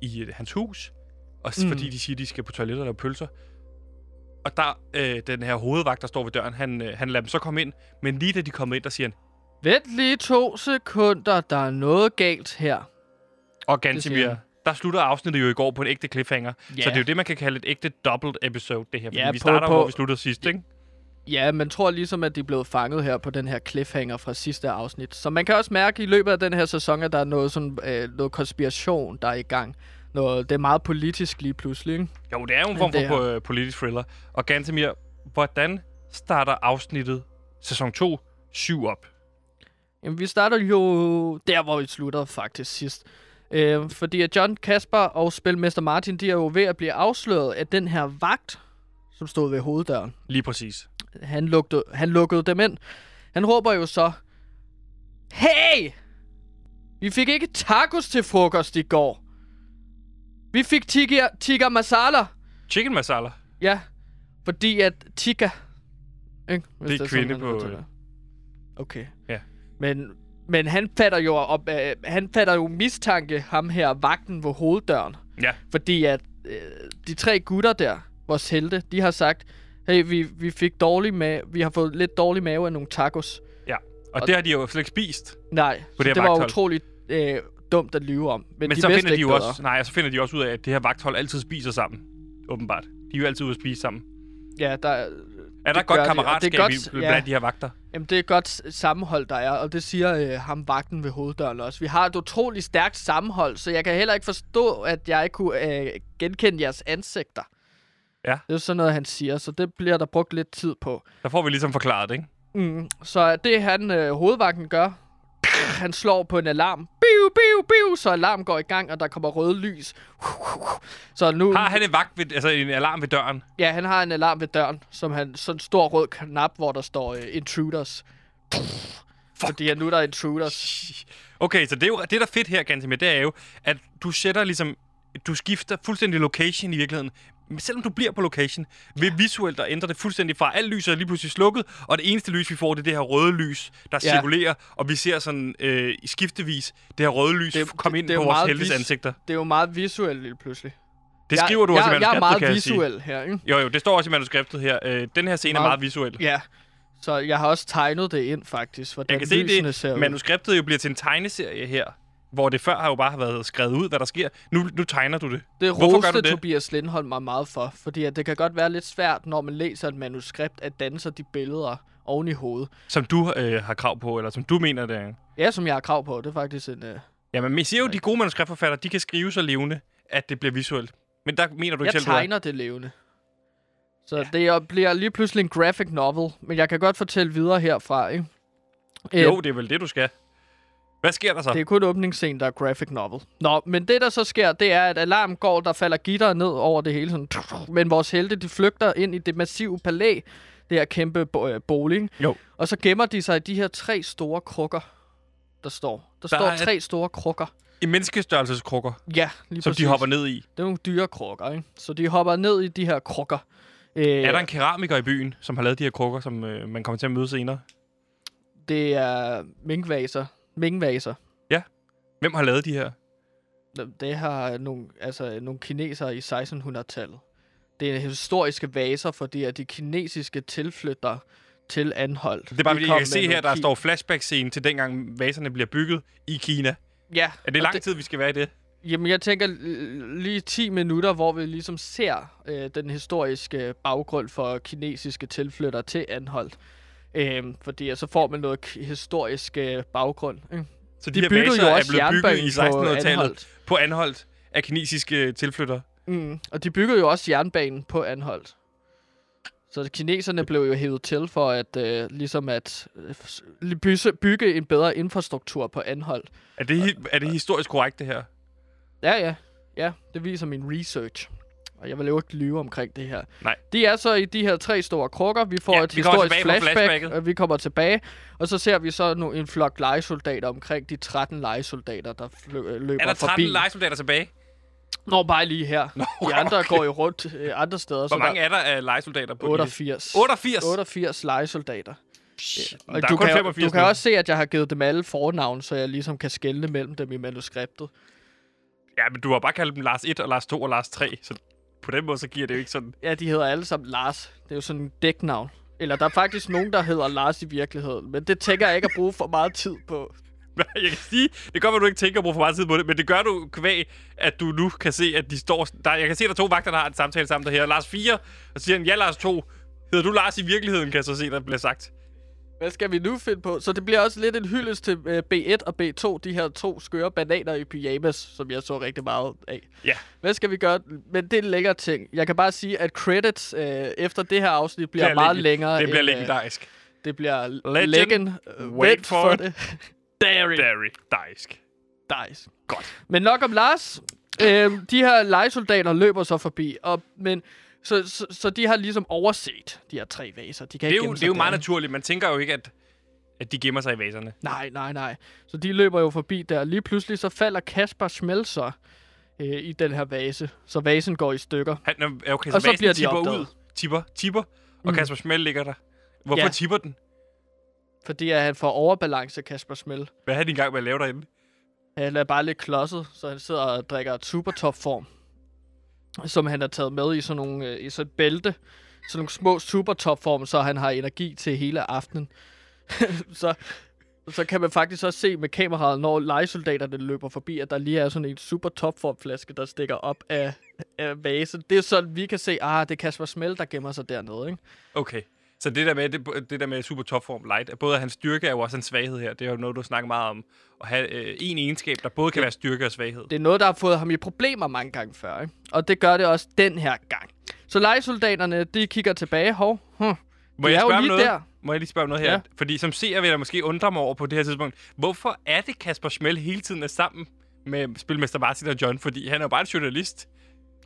i øh, hans hus. Og mm. Fordi de siger, at de skal på toilettet og lave pølser. Og der, øh, den her hovedvagt, der står ved døren, han, øh, han lader dem så komme ind. Men lige da de kommer ind, der siger han, Vent lige to sekunder, der er noget galt her. og han. Der slutter afsnittet jo i går på en ægte cliffhanger. Ja. Så det er jo det, man kan kalde et ægte doubled episode, det her. Fordi Ja, vi starter, på- hvor vi slutter sidst, ikke? Ja, man tror ligesom, at de er blevet fanget her på den her cliffhanger fra sidste afsnit. Så man kan også mærke i løbet af den her sæson, at der er noget, sådan, øh, noget konspiration, der er i gang. Noget, det er meget politisk lige pludselig, ikke? Jo, det er jo en form for po- politisk thriller. Og Gantemir, hvordan starter afsnittet sæson 2 7 op? Jamen, vi starter jo der, hvor vi slutter faktisk sidst. Øh, fordi at John Kasper og Spilmester Martin, de er jo ved at blive afsløret af den her vagt, som stod ved hoveddøren. Lige præcis. Han, lugtede, han lukkede dem ind. Han råber jo så, Hey! Vi fik ikke tacos til frokost i går. Vi fik tikka, tikka masala. Chicken masala. Ja, fordi at tikka... Ikke? Hvis Det er sådan, kvinde man på, det. Okay. Ja. Men, men han fatter jo op, øh, han fatter jo mistanke, ham her, vagten ved hoveddøren. Ja. Fordi at øh, de tre gutter der, vores helte, de har sagt, hey, vi, vi fik dårlig mave, vi har fået lidt dårlig mave af nogle tacos. Ja. Og, Og- det har de jo slet ikke spist. Nej, På det det, var utroligt øh, dumt at lyve om. Men, Men de så finder de jo bedre. også, nej, så finder de også ud af, at det her vagthold altid spiser sammen. Åbenbart. De er jo altid ude at spise sammen. Ja, der, Er der Det et godt kammeratskab det er godt- i- ja. blandt de her vagter? Jamen, det er godt sammenhold, der er, og det siger øh, ham vagten ved hoveddøren også. Vi har et utroligt stærkt sammenhold, så jeg kan heller ikke forstå, at jeg ikke kunne øh, genkende jeres ansigter. Ja. Det er sådan noget, han siger, så det bliver der brugt lidt tid på. Der får vi ligesom forklaret det, ikke? Mm, så det han, øh, hovedvagten gør, Han slår på en alarm. Biu, biu, biu, så alarm går i gang, og der kommer røde lys. Så nu... Har han en vagt, ved, altså en alarm ved døren? Ja, han har en alarm ved døren, som han sådan en stor rød knap, hvor der står uh, intruders. Fordi at nu er der intruders. Okay, så det, er jo, det der er fedt her, Gantemir, det er jo, at du sætter ligesom... Du skifter fuldstændig location i virkeligheden. Selvom du bliver på location, ved visuelt at ændre det fuldstændig fra. Alt lys er lige pludselig slukket, og det eneste lys, vi får, det er det her røde lys, der Ja. cirkulerer, og vi ser sådan øh, skiftevis det her røde lys Det- det, komme det- ind det er på vores vis- ansigter. Det er jo meget visuelt lige pludselig. Det skriver du jeg, også i jeg, jeg er manuskriptet, meget jeg sige. visuel her, ikke? Jo, jo, det står også i manuskriptet her. Øh, den her scene Meget- er meget visuel. Ja. Så jeg har også tegnet det ind, faktisk, hvordan Jeg kan se, ser det ud. manuskriptet jo bliver til en tegneserie her, hvor det før har jo bare været skrevet ud, hvad der sker. Nu, nu tegner du det. Det Hvorfor gør roste du det? Tobias Lindholm mig meget for, fordi at det kan godt være lidt svært, når man læser et manuskript, at danne sig de billeder oven i hovedet. Som du øh, har krav på, eller som du mener, det er. Ja, som jeg har krav på. Det er faktisk en... Uh... Ja, men man siger jo, at de gode manuskriptforfattere, de kan skrive så levende, at det bliver visuelt. Men der mener du ikke Jeg selv, er. tegner det levende. Så ja. det er- bliver lige pludselig en graphic novel, men jeg kan godt fortælle videre herfra, ikke? Jo, Øh, det er vel det, du skal. Hvad sker der så? Det er kun åbningsscenen, der er graphic novel. Nå, men det der så sker, det er, at alarm går, der falder gitter ned over det hele. Sådan, men vores helte, de flygter ind i det massive palæ, det her kæmpe bo- øh, bowling. Jo. Og så gemmer de sig i de her tre store krukker, der står. Der, Der står er- tre store krukker. I menneskestørrelseskrukker, Ja, lige som præcis. de hopper ned i. Det er nogle dyre krukker, ikke? Så de hopper ned i de her krukker. Øh, Er der en keramiker i byen, som har lavet de her krukker, som øh, man kommer til at møde senere? Det er minkvaser. Minkvaser. Hvem har lavet de her? Det har nogle, altså, nogle kinesere i 1600-tallet. Det er historiske vaser, fordi at de kinesiske tilflytter til Anholdt. Det er bare fordi, jeg kan se her, der står flashback-scene til dengang vaserne bliver bygget i Kina. Ja, Er det lang tid, vi skal være i det? Jamen, jeg tænker lige 10 minutter, hvor vi ligesom ser øh, den historiske baggrund for kinesiske tilflyttere til Anholdt. Øhm, fordi så får man noget historisk øh, baggrund. Ikke? Så de, De her vaser jo er også blevet bygget i jernbanen på 1600-tallet Anholdt. på Anholdt af kinesiske tilflyttere. Mm, og de byggede jo også jernbanen på Anholdt. Så kineserne blev jo hævet til for at øh, ligesom at øh, bygge, en bedre infrastruktur på Anholdt. Er det, er det historisk korrekt, det her? Ja, ja. Ja, det viser min research. Og jeg vil jo ikke lyve omkring det her. Nej. De er så i de her tre store krukker. Vi får Ja, et vi historisk flashback, og vi kommer tilbage. Og så ser vi så nu en flok legesoldater omkring de 13 legesoldater, der øh, løber Er der 13 forbi. legesoldater tilbage? Nå, bare lige her. Nå, De andre okay. går jo rundt øh, andre steder. Hvor mange er der af legesoldater på 88. de? 88? 88 legesoldater. Der Og er du, kan, 85 du kan også se, at jeg har givet dem alle fornavn, så jeg ligesom kan skelne mellem dem i manuskriptet. Ja, men du har bare kaldt dem Lars 1 og Lars 2 og Lars 3, så på den måde så giver det jo ikke sådan... Ja, de hedder alle sammen Lars. Det er jo sådan en dæknavn. Eller der er faktisk nogen, der hedder Lars i virkeligheden. Men det tænker jeg ikke at bruge for meget tid på. Jeg kan sige, det godt være, du ikke tænker at bruge for meget tid på det, men det gør du kvæg, at du nu kan se, at de står... Der, jeg kan se, at der er to vagter, der har en samtale sammen, der her. Lars 4, og så siger han, ja, Lars 2. Hedder du Lars i virkeligheden, kan jeg så se, der bliver sagt. Hvad skal vi nu finde på? Så det bliver også lidt en hyldest til øh, B1 og B2, de her to skøre bananer i pyjamas, som jeg så rigtig meget af. Ja. Hvad skal vi gøre? Men det er en længere ting. Jeg kan bare sige, at credits øh, efter det her afsnit bliver Det er meget leg- længere. Det bliver end, øh, legendarisk. Det bliver Legend. legend. Uh, Wait wait for for det. Dairy. Very dejsk. Dice. Godt. Men nok om Lars. Øhm, de her legesoldater løber så forbi, og, men, så, så, så de har ligesom overset de her tre vaser. De kan Det er ikke jo, det er jo meget naturligt. Man tænker jo ikke, at, at de gemmer sig i vaserne. Nej, nej, nej. Så de løber jo forbi der. Lige pludselig så falder Kasper Schmelzer øh, i den her vase. Så vasen går i stykker. Han, okay, så, Og så bliver de tipper opdaget. ud. Tipper, tipper. Og Mm. Kasper Schmel ligger der. Hvorfor Ja. tipper den? Fordi at han får overbalance, Kasper Schmel. Hvad har de i gang med at lave derinde? Han er bare lidt klodset, så han sidder og drikker supertop-form. Som han har taget med i sådan, nogle, øh, i sådan et bælte. Sådan nogle små supertopform, så han har energi til hele aftenen. så, så kan man faktisk også se med kameraet, når legesoldaterne løber forbi, at der lige er sådan en super topform flaske, der stikker op af, af vasen. Det er sådan, vi kan se, ah, det er Kasper Smell, der gemmer sig dernede, ikke? Okay. Så det der med, det, det der med super topform light, at både hans styrke er jo også en svaghed her. Det er jo noget, du snakker meget om. At have øh, en egenskab, der både kan være styrke og svaghed. Det er noget, der har fået ham i problemer mange gange før, ikke? Og det gør det også den her gang. Så legesoldaterne, de kigger tilbage. Hov, hm, Må jeg er jo spørge noget? der. Må jeg lige spørge noget her? Ja. Fordi som seer vil jeg måske undre mig over på det her tidspunkt. Hvorfor er det Kasper Schmel hele tiden er sammen med Spilmester Martin og John? Fordi han er jo bare en journalist.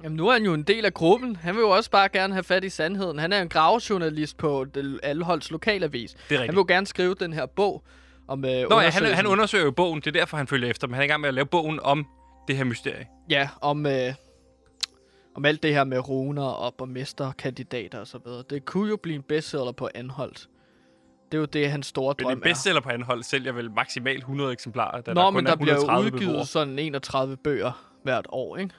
Jamen, nu er han jo en del af gruppen. Han vil jo også bare gerne have fat i sandheden. Han er en gravejournalist på det Alholds lokalavis. Det er Han rigtigt. vil jo gerne skrive den her bog om øh, Nå ja, han, han undersøger jo bogen. Det er derfor, han følger efter dem. Han er i gang med at lave bogen om det her mysterie. Ja, om, øh, om alt det her med runer og borgmesterkandidater og så videre. Det kunne jo blive en bestseller på Anholdt. Det er jo det, hans store Men drøm en bestseller på anhold sælger vel maksimalt 100 eksemplarer, da. Nå, der men kun der er bliver jo 130 udgivet beboere sådan 31 bøger hvert år, ikke?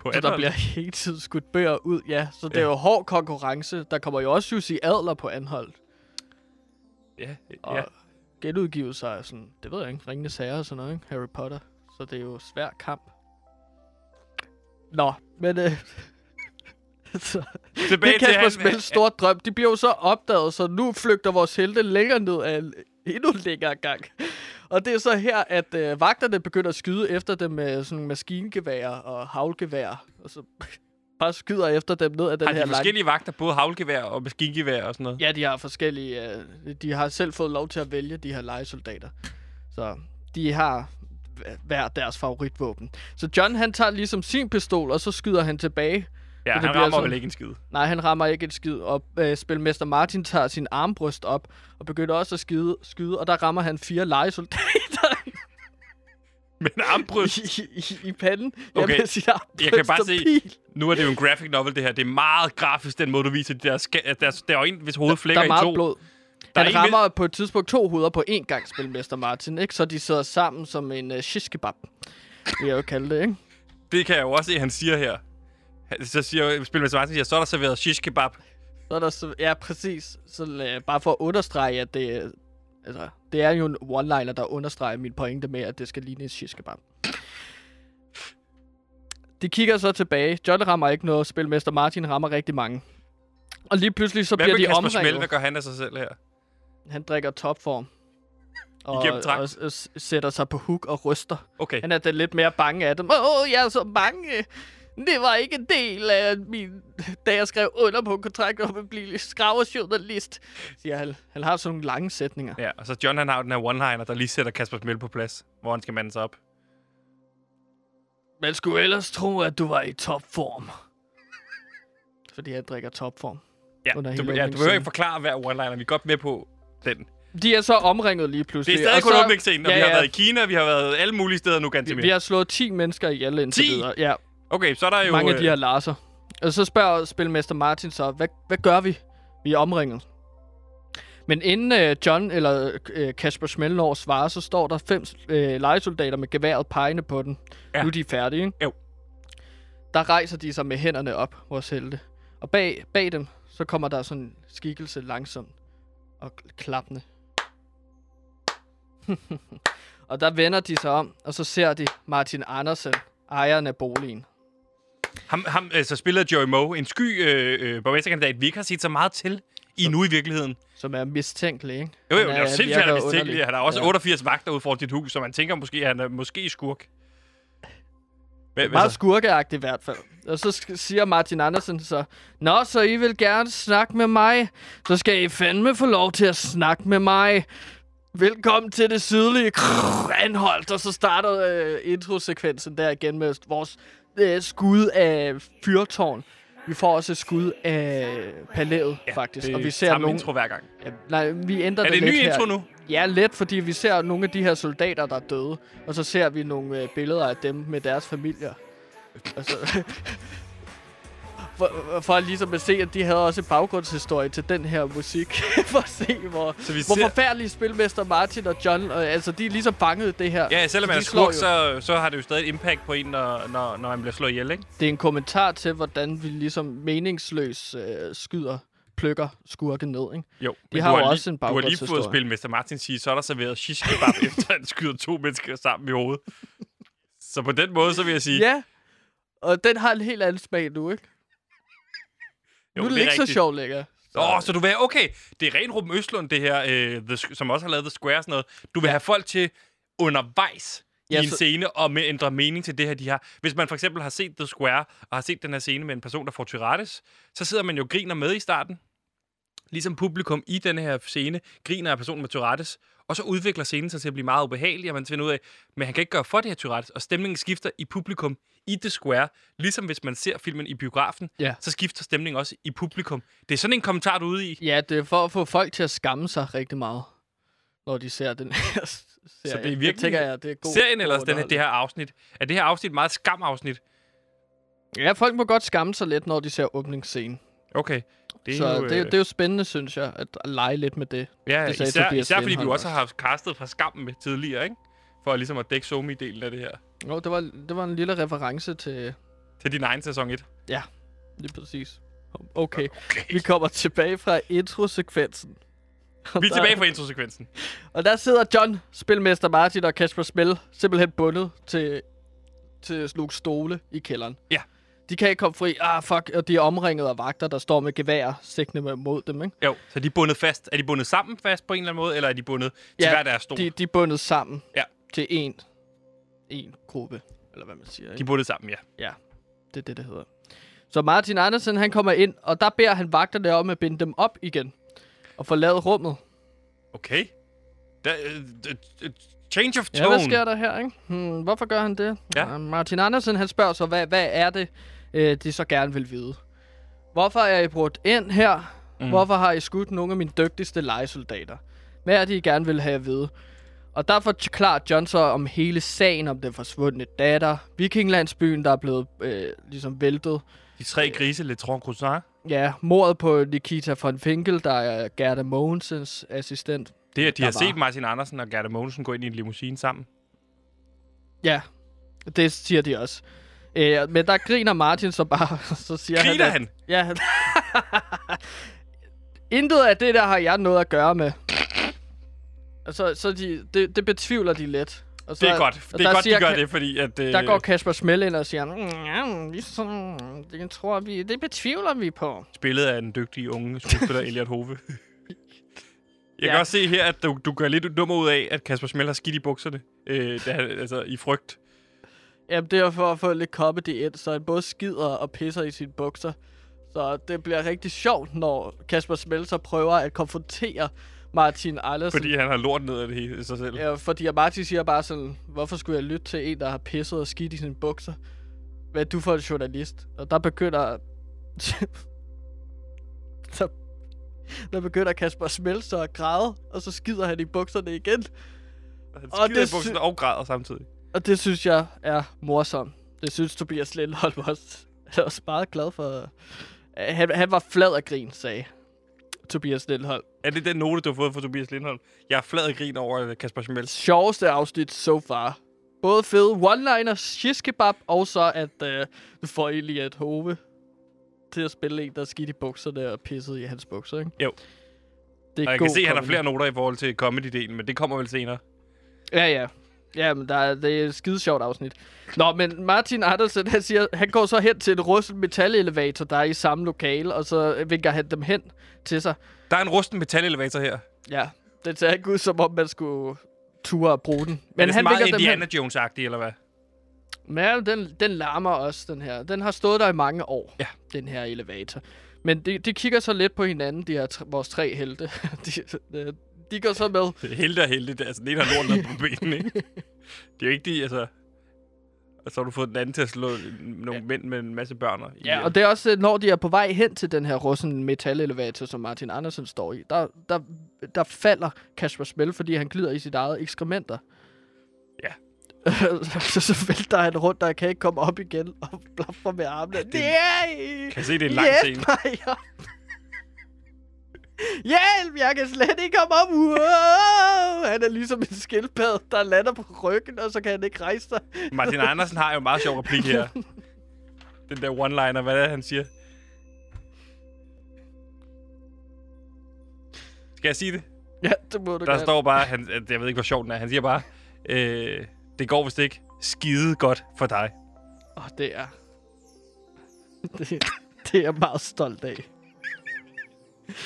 På Så der bliver hele tiden skudt bøger ud, ja. Så det er Ja. jo hård konkurrence. Der kommer jo også Jussi Adler på Anholdt. Ja, Og ja. genudgivelser er sådan, det ved jeg ikke, Ringende Sager og sådan noget, ikke? Harry Potter. Så det er jo svær kamp. Nå, men øh, så, Tilbage det er Kasper han- Smels store drøm. De bliver jo så opdaget, så nu flygter vores helte længere ned af endnu længere gang. Og det er så her, at øh, vagterne begynder at skyde efter dem med sådan nogle maskingevær og havlgevær. Og så bare skyder efter dem ned af den Har her de lange... forskellige vagter, både havlgevær og maskingevær og sådan noget? Ja, de har forskellige... Øh, de har selv fået lov til at vælge de her legesoldater. Så de har hver deres favoritvåben. Så John, han tager ligesom sin pistol, og så skyder han tilbage. Ja, han rammer sådan- vel ikke en skid. Nej, han rammer ikke et skid. Og øh, spilmester Martin tager sin armbryst op, og begynder også at skyde, skyde og der rammer han fire legesoldater Men armbryst, i, i, i panden. Okay, Ja, med sin armbryst jeg kan bare se- pil. nu er det jo en graphic novel, det her. Det er meget grafisk, den måde, du viser de der... Ska- der, der er jo en, hvis hovedet Der flækker er i meget to. blod. Der er Han en rammer på et tidspunkt to hoveder på én gang, spilmester Martin, ikke? Så de sidder sammen som en uh, shish kebab, vil jeg jo kalde det, ikke? Det kan jeg jo også se, han siger her. Så siger Spilmester Martin, siger, så er der serveret shish kebab. Så er der så, ja, præcis. Så uh, bare for at understrege, at det, øh, altså, det er jo en one-liner, der understreger min pointe med, at det skal ligne en shish kebab. De kigger så tilbage. John rammer ikke noget. Spilmester Martin rammer rigtig mange. Og lige pludselig så Hvad bliver de Kasper Schmel? omringet. Hvad gør han af sig selv her? Han drikker topform. Og, og, og sætter sig på hook og ryster. Okay. Han er da lidt mere bange af dem. Åh, jeg er så bange. Det var ikke en del af min... Da jeg skrev under på kontrakt om at blive skraverjournalist. Siger han. Han har sådan nogle lange sætninger. Ja, og så John han har den her one-liner, der lige sætter Kasper Schmel på plads, hvor han skal mande sig op. Man skulle ellers tro, at du var i topform. Fordi han drikker topform. Ja, Under du, ja, du behøver ikke forklare hver one-liner. Vi er godt med på den. De er så omringet lige Det pludselig. er stadig og kun så- åbningsscenen, og ja, vi har ja. været i Kina, vi har været alle mulige steder nu, Vi, Gantemir. vi har slået 10 mennesker ihjel indtil 10? videre. Ja, Okay, så er der jo... mange af de øh, her larser. Og så spørger spilmester Martin så, hvad, hvad gør vi? Vi er omringet. Men inden øh, John eller øh, Kasper Schmel når at svare, så står der fem øh, legesoldater med geværet pegende på den. Ja. Nu er de færdige, ikke? Jo. Der rejser de sig med hænderne op, vores helte. Og bag, bag dem, så kommer der sådan en skikkelse langsomt og kl- klappende. og der vender de sig om, og så ser de Martin Andersen, ejeren af boligen. Ham, ham altså, spiller Joey Moe, en sky øh, øh, borgmesterkandidat, vi ikke har set så meget til i nu i virkeligheden. som er mistænkelig, ikke? Jo, jo, Han er jo sindssygt, han er mistænkelig. underlig. Han har også Ja. 88 vagter ud for dit hus, så man tænker måske, at han er måske skurk. Hvad, Meget så? skurkeagtigt i hvert fald. Og så siger Martin Andersen så, Nå, så I vil gerne snakke med mig? Så skal I fandme få lov til at snakke med mig. Velkommen til det sydlige krrr, Anholdt. Og så starter øh, introsekvensen der igen med vores øh, skud af fyrtårn. Vi får også et skud af palæet, ja, faktisk. Det Og vi er ser samme nogle... intro hver gang. Ja, nej, vi ændrer Er det det en ny lidt her. intro nu? Ja, let, fordi vi ser nogle af de her soldater, der er døde. Og så ser vi nogle øh, billeder af dem med deres familier. Altså, for, for ligesom at se, at de havde også en baggrundshistorie til den her musik. for at se, hvor, Så vi hvor ser- forfærdelige spilmester Martin og John, og, altså de er ligesom fanget det her. Ja, selvom Så man er jo. så, så har det jo stadig et impact på en, når, når, når man bliver slået ihjel, ikke? Det er en kommentar til, hvordan vi ligesom meningsløs øh, skyder, plukker skurke ned, ikke? Jo, De har jo lige, også en Du har lige fået baggrundshistorie. spillet Mester Martin sige, så er der serveret shish kebab, efter han skyder to mennesker sammen i hovedet. Så på den måde, så vil jeg sige... Ja, og den har en helt anden smag nu, ikke? Jo, nu er det, ikke så rigtigt. sjovt længere. Åh, oh, så du vil have, okay, det er ren Ruben Østlund, det her, øh, the, som også har lavet The Square og sådan noget. Du vil have folk til undervejs ja, i en så- scene og med ændre mening til det her, de har. Hvis man for eksempel har set The Square og har set den her scene med en person, der får Tourettes, så sidder man jo griner med i starten. Ligesom publikum i den her scene griner af personen med Tourettes, og så udvikler scenen sig til at blive meget ubehagelig, og man finder ud af, men han kan ikke gøre for det her Tourettes, og stemningen skifter i publikum i The Square. Ligesom hvis man ser filmen i biografen, Ja. så skifter stemningen også i publikum. Det er sådan en kommentar, du er ude i. Ja, det er for at få folk til at skamme sig rigtig meget, når de ser den her serie. det er det virkelig tænker jeg, det er god Serien eller den her, det her afsnit? Er det her afsnit meget skam-afsnit? Ja, folk må godt skamme sig lidt, når de ser åbningsscenen. Okay. Det er Så jo, det, øh, det er jo spændende, synes jeg, at lege lidt med det. Ja, Det sagde især, Tobias især fordi vi også har haft castet fra skammen med tidligere, ikke? For ligesom at dække somi-delen af det her. Jo, det var, det var en lille reference til... Til din egen sæson 1. Lige præcis. Okay. Vi kommer tilbage fra introsekvensen. Og Vi er der- tilbage på introsekvensen. Og der sidder John, spilmester Martin og Kasper Smell simpelthen bundet til, til nogle stole i kælderen. Ja. De kan ikke komme fri. Ah, fuck. Og de er omringet af vagter, der står med gevær sigtende mod dem, ikke? Jo, så de er bundet fast. Er de bundet sammen fast på en eller anden måde, eller er de bundet til hver deres stol? de, de er bundet sammen Ja. til en, en gruppe, eller hvad man siger. de Ikke? er bundet sammen, ja. Ja, det er det, det hedder. Så Martin Andersen, han kommer ind, og der beder han vagterne om at binde dem op igen. Og forlade rummet. Okay. Der, øh, øh, øh, change of Ja, tone. hvad sker der her, ikke? Hmm, hvorfor gør han det? Ja. Uh, Martin Andersen, han spørger så, hvad, hvad er det, øh, de så gerne vil vide? Hvorfor er I brudt ind her? Mm. Hvorfor har I skudt nogle af mine dygtigste legesoldater? Hvad er det, I gerne vil have at vide? Og der forklarer John så om hele sagen om den forsvundne datter, Vikinglandsbyen, der er blevet øh, ligesom væltet, De tre grise, Le Tron Croissant. Ja, mordet på Nikita von Finkel, der er Gerda Mogensens assistent. Det er, at de har var- set Martin Andersen og Gerda Mogensen gå ind i en limousine sammen. Ja, det siger de også. Øh, men der griner Martin så bare, så siger Griner han... han? at- Ja, han... Intet af det der har jeg noget at gøre med. Altså, så de, det, det betvivler de lidt. Og så, Det er godt. og Det er godt, de siger gør Ka- det, fordi at... Øh, Der går Kasper Smell ind og siger, "Mm, ja, sådan, det tror vi, det betvivler vi på. spillet af den dygtige unge skuespiller Elliot Hove. Jeg kan Ja. også se her, at du, du gør lidt nummer ud af, at Kasper Smell har skidt i bukserne. Øh, da, han- altså i frygt. Jamen, det er for at få lidt comedy ind, så han både skider og pisser i sine bukser. Så det bliver rigtig sjovt, når Kasper Smelter prøver at konfrontere Martin Andersen. Fordi han har lort ned af det hele i sig selv. Ja, fordi Martin siger bare sådan, hvorfor skulle jeg lytte til en, der har pisset og skidt i sine bukser? Hvad er du for en journalist? Og der begynder... der, der begynder Kasper Smelter at græde, og så skider han i bukserne igen. Han og skider i det bukserne og græder samtidig. Og det synes jeg er morsomt. Det synes Tobias Lindholm også. Jeg er også meget glad for... Han, han var flad af grin, sagde Tobias Lindholm. Er det den note, du har fået fra Tobias Lindholm? Jeg er flad af grin over øh, Kasper Schmel. Sjoveste afsnit so far. Både fede one-liner, shish kebab, og så at øh, du får Elliot Hove til at spille en, der er skidt i bukserne og pisset i hans bukser, ikke? Jo. Det er Og jeg kan se, at han har flere noter i forhold til comedy-delen, men det kommer vel senere. Ja, ja. Ja, men der er, det er et skide sjovt afsnit. Nå, men Martin Andersen, han, siger, han går så hen til en russet metalelevator, der er i samme lokale, og så vinker han dem hen til sig. Der er en rusten metalelevator her. Ja, det ser ikke ud, som om man skulle ture at bruge den. Men Men er det han sådan meget Indiana. Jones-agtig, eller hvad? Men den, den larmer også, den her. Den har stået der i mange år, Ja. den her elevator. Men de, de kigger så lidt på hinanden, de her vores tre helte. de, de, de går så med. Det er helte og helte. Det er altså, den ene har lort på benene, ikke? Det er jo ikke de, altså... Og så har du fået den anden til at slå nogle ja. mænd med en masse børn. Ja, og det er også, når de er på vej hen til den her russen metalelevator, som Martin Andersen står i, der, der, der falder Kasper Smell, fordi han glider i sit eget ekskrementer. Ja. så, så vælter han rundt, og han kan ikke komme op igen og blaffer med armene. det- Nej! Kan jeg se, det er en lang scene. mig op! Hjælp! Jeg kan slet ikke komme op! Wow! Han er ligesom en skildpadde, der lander på ryggen, og så kan han ikke rejse sig. Martin Andersen har jo en meget sjov replik her. Den der one-liner, hvad er det, han siger? Skal jeg sige det? Ja, det må du Der gerne. står bare, han, jeg ved ikke, hvor sjov den er. Han siger bare, øh, det går vist ikke skide godt for dig. Åh, det er... Det, det er jeg meget stolt af.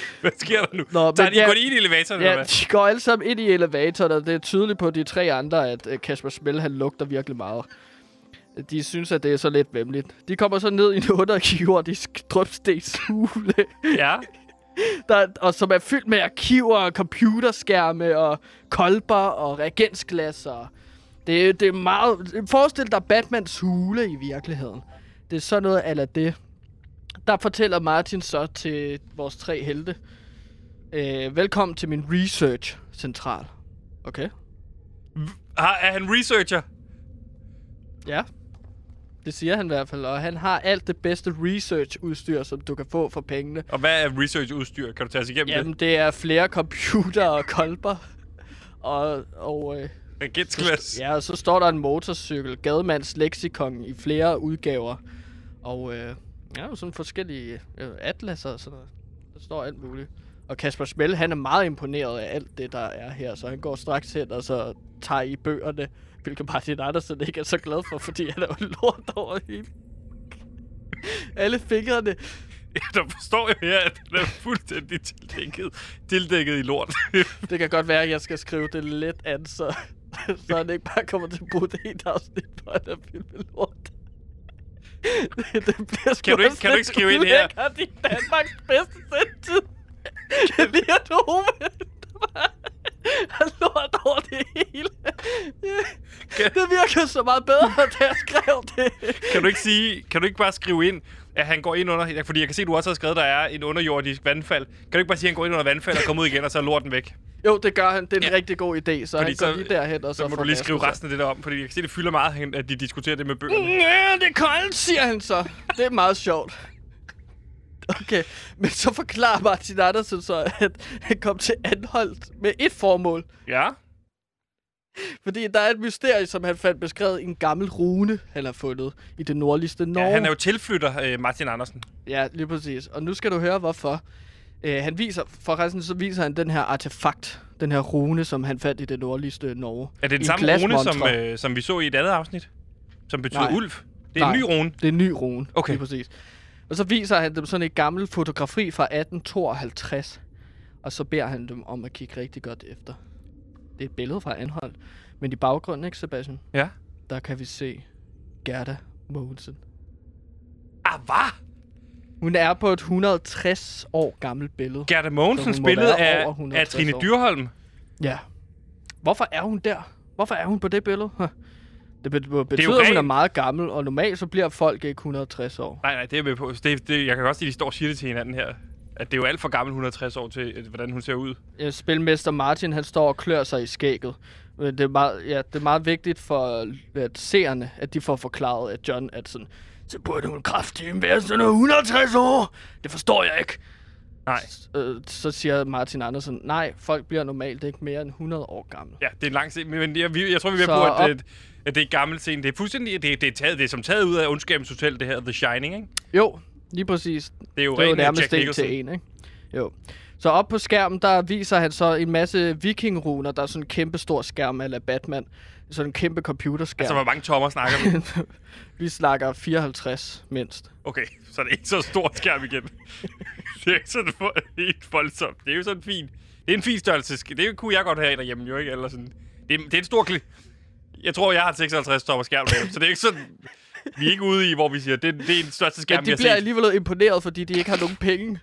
Hvad sker der nu? Nå, Tager de ja- går ind i elevatoren, eller Ja, hvad? de går alle sammen ind i elevatoren, og det er tydeligt på de tre andre, at øh, Kasper Smell, han lugter virkelig meget. De synes, at det er så lidt vemmeligt. De kommer så ned i en underjordisk drøbstenshule, Ja. der, og som er fyldt med arkiver og computerskærme og kolber og reagensglas. Og det, er- det er meget... Forestil dig Batmans hule i virkeligheden. Det er sådan noget af det. Der fortæller Martin så til vores tre helte. Øh, velkommen til min research-central. Okay. Har, er han researcher? Ja. Det siger han i hvert fald, og han har alt det bedste research-udstyr, som du kan få for pengene. Og hvad er research-udstyr? Kan du tage os igennem Jamen, det er flere computer og kolber. Og, og, øh, det? Reagensglas. ja, og så står der en motorcykel, Gademands Lexikon i flere udgaver. Og øh, ja, sådan forskellige øh, atlaser og sådan noget. Der står alt muligt. Og Kasper Smell, han er meget imponeret af alt det, der er her, så han går straks hen og så tager i bøgerne, hvilket Martin Andersen ikke er så glad for, fordi han er jo lort over hele. Alle fingrene. Der forstår jeg her, at den er fuldstændig tildækket, tildækket i lort. Det kan godt være, at jeg skal skrive det lidt an, så, så han ikke bare kommer til at bruge det helt afsnit, hvor han er fyldt med lort. Det, det bliver Kan du ikke- kan du ikke skrive ind her? ulækkert i Danmarks bedste sendtid. Jeg lige at Ove, har lort over det hele. Det virker så meget bedre, da jeg skrev det. kan du ikke sige, kan du ikke bare skrive ind, at han går ind under... Fordi jeg kan se, at du også har skrevet, at der er en underjordisk vandfald. Kan du ikke bare sige, at han går ind under vandfald og kommer ud igen, og så er lorten væk? Jo, det gør han. Det er en Ja. rigtig god idé, så Fordi han går så- lige derhen og så, Så må du lige skrive resten af det der om, fordi jeg kan se, det fylder meget, at de diskuterer det med bøgerne. Ja, det er koldt, siger han så. Det er meget sjovt. Okay, men så forklarer Martin Andersen så, at han kom til Anholdt med et formål. Ja. Fordi der er et mysterie, som han fandt beskrevet i en gammel rune, han har fundet i det nordligste Norge. ja han er jo tilflytter, øh, Martin Andersen. Ja, lige præcis. Og nu skal du høre, hvorfor. Øh, han viser, forresten så viser han den her artefakt, den her rune, som han fandt i det nordligste Norge. Er det den en samme rune, som, øh, som vi så i et andet afsnit? Som betyder Nej. ulv? Det er en Nej. ny rune. Det er en ny rune, Okay. lige præcis. Og så viser han dem sådan et gammelt fotografi fra 1852. Og så beder han dem om at kigge rigtig godt efter. Det er et billede fra Anholdt. Men i baggrunden, ikke Sebastian? Ja. Der kan vi se Gerda Mogensen. Ah, hvad? Hun er på et 160 år gammelt billede. Gerda Mogensens billede være af, over af 160 Trine. Dyrholm. Ja. Hvorfor er hun der? Hvorfor er hun på det billede? Det be- betyder, jo at hun er meget gammel, og normalt så bliver folk ikke 160 år. Nej, nej, det er med på. Det, det, jeg kan godt sige, at de står og siger det til hinanden her. At det er jo alt for gammel 160 år til, øh, hvordan hun ser ud. Ja, Spilmester Martin, han står og klør sig i skægget. Men det er meget, ja, det er meget vigtigt for at seerne, at de får forklaret, at John er sådan, så burde hun kraftigt være sådan noget 160 år. Det forstår jeg ikke. Nej. Øh, så siger Martin Andersen, nej, folk bliver normalt ikke mere end 100 år gamle. Ja, det er en lang scene, men jeg, jeg tror, vi er på, at, at, at det er et gammelt scene. Det er fuldstændig, det, det, er taget, det er som taget ud af Ondskabens Hotel, det her The Shining, ikke? Jo, lige præcis. Det er jo Det er jo nærmest en til en, ikke? Jo. Så op på skærmen, der viser han så en masse vikingruner. Der er sådan en kæmpe stor skærm af Batman. Sådan en kæmpe computerskærm. Altså, hvor mange tommer snakker vi? Vi snakker 54 mindst. Okay, så er det ikke så stort skærm igen. det er ikke sådan for, helt voldsomt. Det er jo sådan fint. Det er en fin størrelse. Det kunne jeg godt have derhjemme, jo ikke? Eller sådan. Det, er, det er en stor. Jeg tror, jeg har et 56 tommer skærm derhjemme, så det er ikke sådan... Vi er ikke ude i, hvor vi siger, det, det er den største skærm, vi de har bliver set. alligevel imponeret, fordi de ikke har nogen penge.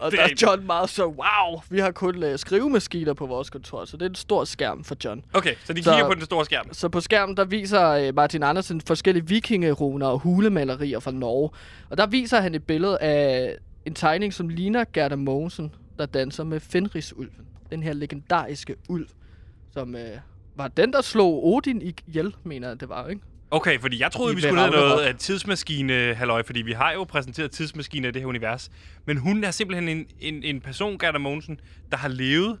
Og der er. John meget så, wow, vi har kun uh, skrivemaskiner på vores kontor, så det er en stor skærm for John. Okay, så de Så- kigger på den store skærm. Så på skærmen, der viser uh, Martin Andersen forskellige vikingeruner og hulemalerier fra Norge. Og der viser han et billede af en tegning, som ligner Gerda Mogensen, der danser med Fenrisulven. Den her legendariske ulv, som uh, var den, der slog Odin ihjel, mener jeg, det var, ikke? Okay, fordi jeg troede, vi skulle Ragnarok. noget af tidsmaskine halløj, fordi vi har jo præsenteret tidsmaskiner i det her univers. Men hun er simpelthen en, en, en person, Gerda Mogensen, der har levet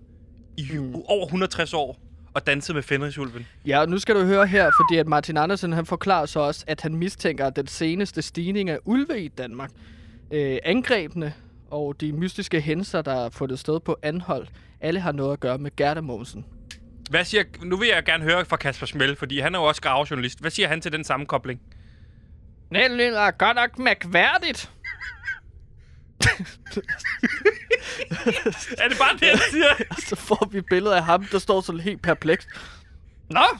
i mm. over 160 år og danset med Fenrisulven. Ja, og nu skal du høre her, fordi at Martin Andersen han forklarer så også, at han mistænker, den seneste stigning af ulve i Danmark, øh, angrebene og de mystiske hændelser, der er fundet sted på anhold, alle har noget at gøre med Gerda Mogensen. Hvad siger, nu vil jeg gerne høre fra Kasper Schmel, fordi han er jo også gravejournalist. Hvad siger han til den sammenkobling? Det lyder godt nok mærkværdigt. er det bare det, jeg siger? Så får vi billedet af ham, der står sådan helt perpleks. Nå!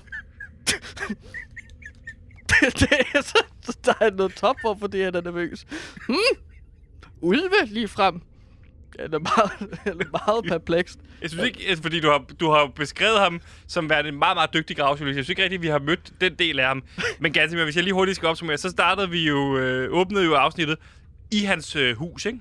det, det er så, så der er noget top for, fordi han er nervøs. Hmm? Ulve lige frem. Han er meget, han er meget perplekst. Jeg synes ikke, altså, fordi du har, du har beskrevet ham som værende en meget, meget dygtig gravjournalist. Jeg synes ikke rigtigt, at vi har mødt den del af ham. Men ganske hvis jeg lige hurtigt skal opsummere, så startede vi jo, øh, åbnede jo afsnittet i hans øh, hus, ikke?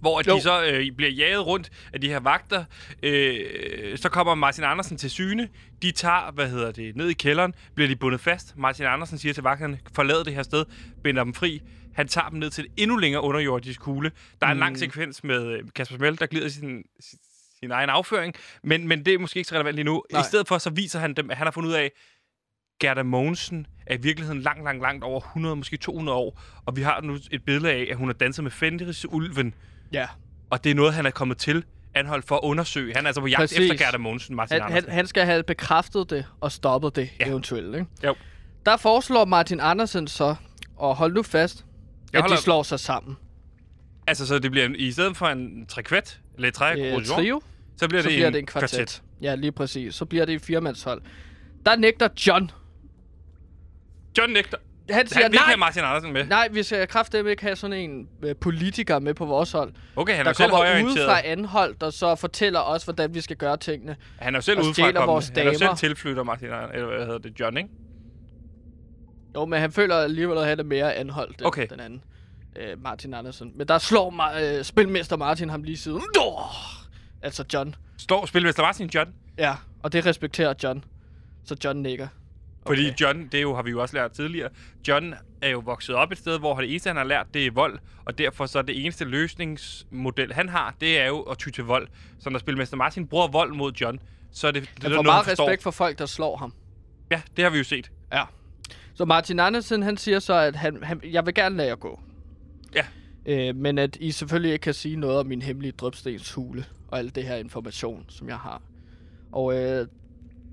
Hvor at Jo. de så øh, bliver jaget rundt af de her vagter. Øh, så kommer Martin Andersen til syne. De tager, hvad hedder det, ned i kælderen. Bliver de bundet fast. Martin Andersen siger til vagterne, forlad det her sted. Binder dem fri. Han tager dem ned til et endnu længere underjordisk kugle. Der er en lang sekvens med øh, Kasper Smell, der glider sin, sin, egen afføring. Men, men det er måske ikke så relevant lige nu. Nej. I stedet for, så viser han dem, at han har fundet ud af, Gerda Mogensen er i virkeligheden langt, langt, langt over 100, måske 200 år. Og vi har nu et billede af, at hun har danset med Fenris Ulven. Ja. Og det er noget, han er kommet til anholdt for at undersøge. Han er altså på jagt Præcis. efter Gerda Mogensen, Martin Han, Andersen. han, han skal have bekræftet det og stoppet det ja. eventuelt, ikke? Jo. Der foreslår Martin Andersen så, og hold nu fast, Jeg at holder- de slår sig sammen. Altså, så det bliver en, i stedet for en trekvæt, eller tre Øh, trio, så bliver, så det, bliver en det en kvartet. Ja, lige præcis. Så bliver det en firmandshold. Der nægter John. John nægter. Han siger, Han vil nej, have Martin Andersen med. nej, vi skal kraftedeme ikke have sådan en øh, politiker med på vores hold. Okay, han er der selv kommer højorienteret. udefra anhold, der så fortæller os, hvordan vi skal gøre tingene. Han er jo selv udefra vores Han er jo selv tilflytter Martin Andersen, eller hvad hedder det, John, ikke? Jo, men han føler alligevel, at han er mere anholdt end Okay. den anden. Øh, Martin Andersen. Men der slår ma- øh, spilmester Martin ham lige siden. Altså John. Står spilmester Martin John? Ja, og det respekterer John. Så John nikker. Fordi Okay. John, det jo, har vi jo også lært tidligere, John er jo vokset op et sted, hvor det eneste, han har lært, det er vold. Og derfor så er det eneste løsningsmodel, han har, det er jo at ty til vold. Så når spilmester Martin bruger vold mod John, så er det, det er Han får meget forstår. respekt for folk, der slår ham. Ja, det har vi jo set. Ja. Så Martin Andersen, han siger så, at han, han, jeg vil gerne lade jer gå. Ja. Øh, men at I selvfølgelig ikke kan sige noget om min hemmelige drøbstens hule og alt det her information, som jeg har. Og øh,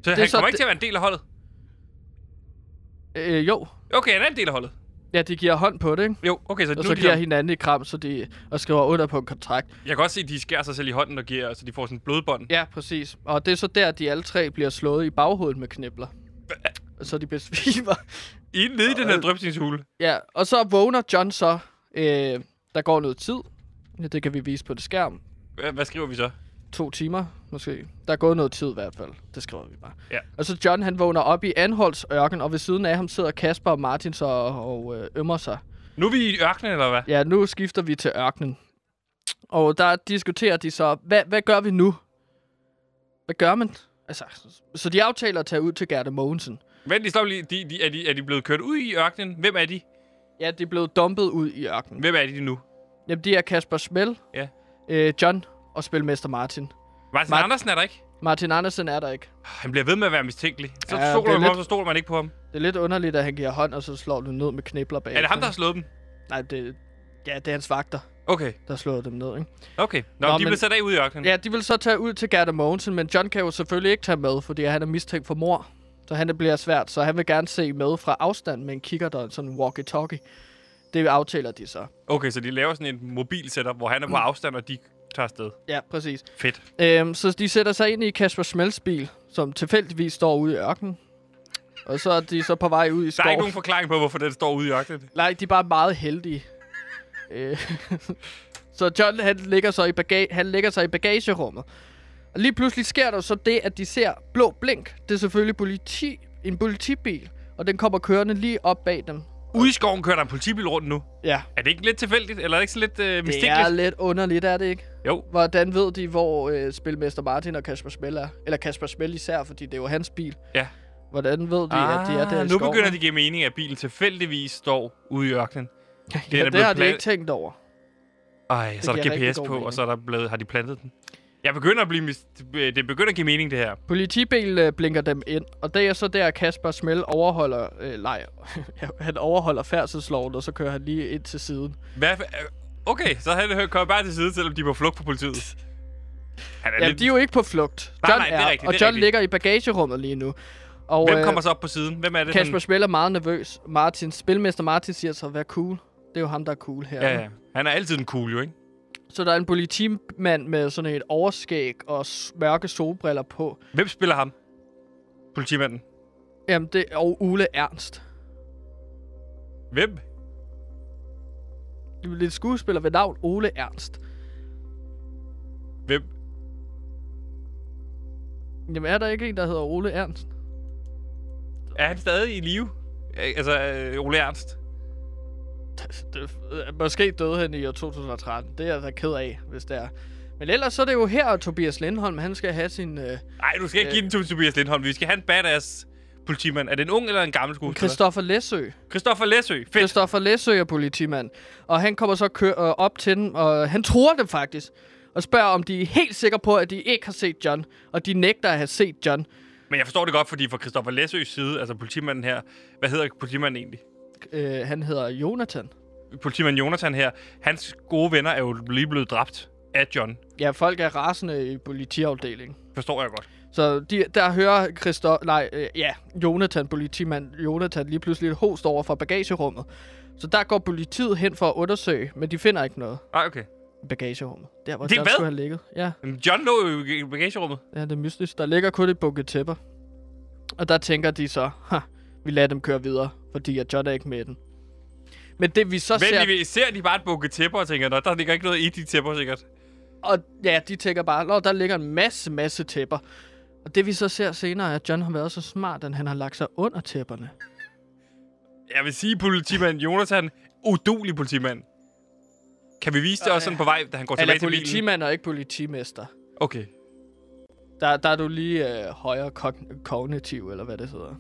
Så han er så kommer ikke det- til at være en del af holdet. øh, jo, Okay, han er en del af holdet. ja, de giver hånd på det, ikke? Jo, okay, så, Og nu så er de giver om- hinanden et kram, så de, og skriver under på en kontrakt. Jeg kan også se, at de skærer sig selv i hånden og giver, så de får sådan en blodbånd. Ja, præcis. Og det er så der, de alle tre bliver slået i baghovedet med knibler. Så de besvimer. I nede i den her drøbsningshule. ja, og så vågner John så. Øh, der går noget tid. Ja, det kan vi vise på det skærm. Hvad, hvad skriver vi så? To timer, måske. Der er gået noget tid i hvert fald. Det skriver vi bare. Ja. Og så John, han vågner op i Anholds ørken, og ved siden af ham sidder Kasper og Martin så og øh, ømmer sig. Nu er vi i ørkenen, eller hvad? Ja, nu skifter vi til ørkenen. Og der diskuterer de så, hvad, hvad gør vi nu? Hvad gør man? Altså, så de aftaler at tage ud til Gerda Mogensen. Vent, de stopper lige. De, de, er, de, er de blevet kørt ud i ørkenen? Hvem er de? Ja, de er blevet dumpet ud i ørkenen. Hvem er de nu? Jamen, de er Kasper Smell, Ja. øh, John og Spilmester Martin. Martin Mart- Andersen er der ikke. Martin Andersen er der ikke. Han bliver ved med at være mistænkelig. Så Ja, ja, det stoler er man på ham, lidt- så stoler man ikke på ham. Det er lidt underligt, at han giver hånd, og så slår du ned med knibler bag. Er det ham, der har slået dem? Nej, det, ja, det er hans vagter, Okay, der slår dem ned, ikke? okay. Nå, Nå, de men- blev sat af ude i ørkenen. Ja, de vil så tage ud til Gerda Mogensen, men John kan jo selvfølgelig ikke tage med, fordi han er mistænkt for mor. Så han bliver svært, så han vil gerne se med fra afstand med en kigger, der er sådan en walkie-talkie. Det aftaler de så. Okay, så de laver sådan en mobil setup, hvor han er på afstand, og de tager afsted. Ja, præcis. Fedt. Øhm, så de sætter sig ind i Kasper Smels bil, som tilfældigvis står ude i ørkenen. Og så er de så på vej ud i Der er skoven. ikke nogen forklaring på, hvorfor den står ude i ørkenen. Nej, de er bare meget heldige. Øh, så John, han ligger, så i baga- han ligger sig i bagagerummet. Og lige pludselig sker der så det, at de ser blå blink. Det er selvfølgelig politi, en politibil, og den kommer kørende lige op bag dem. Ude i skoven kører der en politibil rundt nu. Ja, Er det ikke lidt tilfældigt, eller er det ikke så lidt øh, det er mistænkeligt? lidt underligt, er det ikke? Jo. Hvordan ved de, hvor øh, Spilmester Martin og Kasper Smell er? Eller Kasper Smell især, fordi det er jo hans bil. Ja. Hvordan ved de, at de er der i Ah, nu skoven? begynder de at give mening, at bilen tilfældigvis står ude i ørkenen. Ja, den er det blevet har de ikke tænkt over. Ej, så er der GPS på, og mening. så er der blevet, har de plantet den. Jeg begynder at blive... Det begynder at give mening, det her. Politibilen øh, blinker dem ind, og det er så der, Kasper Smell overholder... Øh, nej, han overholder færdselsloven, og så kører han lige ind til siden. Hvad? øh, Okay, så han kommer bare til side, selvom de er på flugt på politiet. Han er Ja, lidt... de er jo ikke på flugt. Nej, John nej, det er rigtigt, og er John rigtigt. ligger i bagagerummet lige nu. Og Hvem øh, kommer så op på siden? Hvem er det? Kasper Smell er meget nervøs. Martin, spilmester Martin siger så, vær cool. Det er jo ham, der er cool her. Ja, ja. Han er altid en cool, jo, ikke? Så der er en politimand med sådan et overskæg og mørke solbriller på. Hvem spiller ham? Politimanden. Jamen, det og Ole Ernst. Hvem? Det er lidt skuespiller ved navn Ole Ernst. Hvem? Jamen, er der ikke en, der hedder Ole Ernst? Er han stadig i live? Altså, øh, Ole Ernst. Det, øh, måske døde han i år 2013. Det er jeg da ked af, hvis det er. Men ellers så er det jo her, at Tobias Lindholm, han skal have sin... Øh, Nej, du skal ikke give den til Tobias Lindholm. Vi skal have en badass politimand. Er det en ung eller en gammel skuespiller? Christoffer Læsø. Christoffer Læsø. Fedt. Christoffer Læsø er politimand. Og han kommer så kør, øh, op til dem, og han tror dem faktisk. Og spørger, om de er helt sikre på, at de ikke har set John. Og de nægter at have set John. Men jeg forstår det godt, fordi fra Christoffer Læsøs side, altså politimanden her, hvad hedder politimanden egentlig? Øh, han hedder Jonathan. Politimanden Jonathan her, hans gode venner er jo lige blevet dræbt af John. Ja, folk er rasende i politiafdelingen. Forstår jeg godt. Så de, der hører Christo nej, øh, ja, Jonathan, politimand Jonathan, lige pludselig et host over fra bagagerummet. Så der går politiet hen for at undersøge, men de finder ikke noget Ah, okay. i bagagerummet. Der, hvor Det John hvad? skulle have ligget. Ja, John lå jo i bagagerummet. ja, det er mystisk. Der ligger kun et bunke tæpper. Og der tænker de så, ha, vi lader dem køre videre, fordi at John er ikke med den. Men det vi så Men ser... de, ser de bare et bunke tæpper og tænker, "Nå, der ligger ikke noget i de tæpper, sikkert. Og ja, de tænker bare, Nå, der ligger en masse, masse tæpper. Og det vi så ser senere, er, at John har været så smart, at han har lagt sig under tæpperne. Jeg vil sige, politimand Jonathan, udulig politimand. Kan vi vise det også sådan på vej, da han går tilbage er til bilen? politimand og ikke politimester. Okay. Der, der er du lige øh, højere kogn- kognitiv, eller hvad det hedder.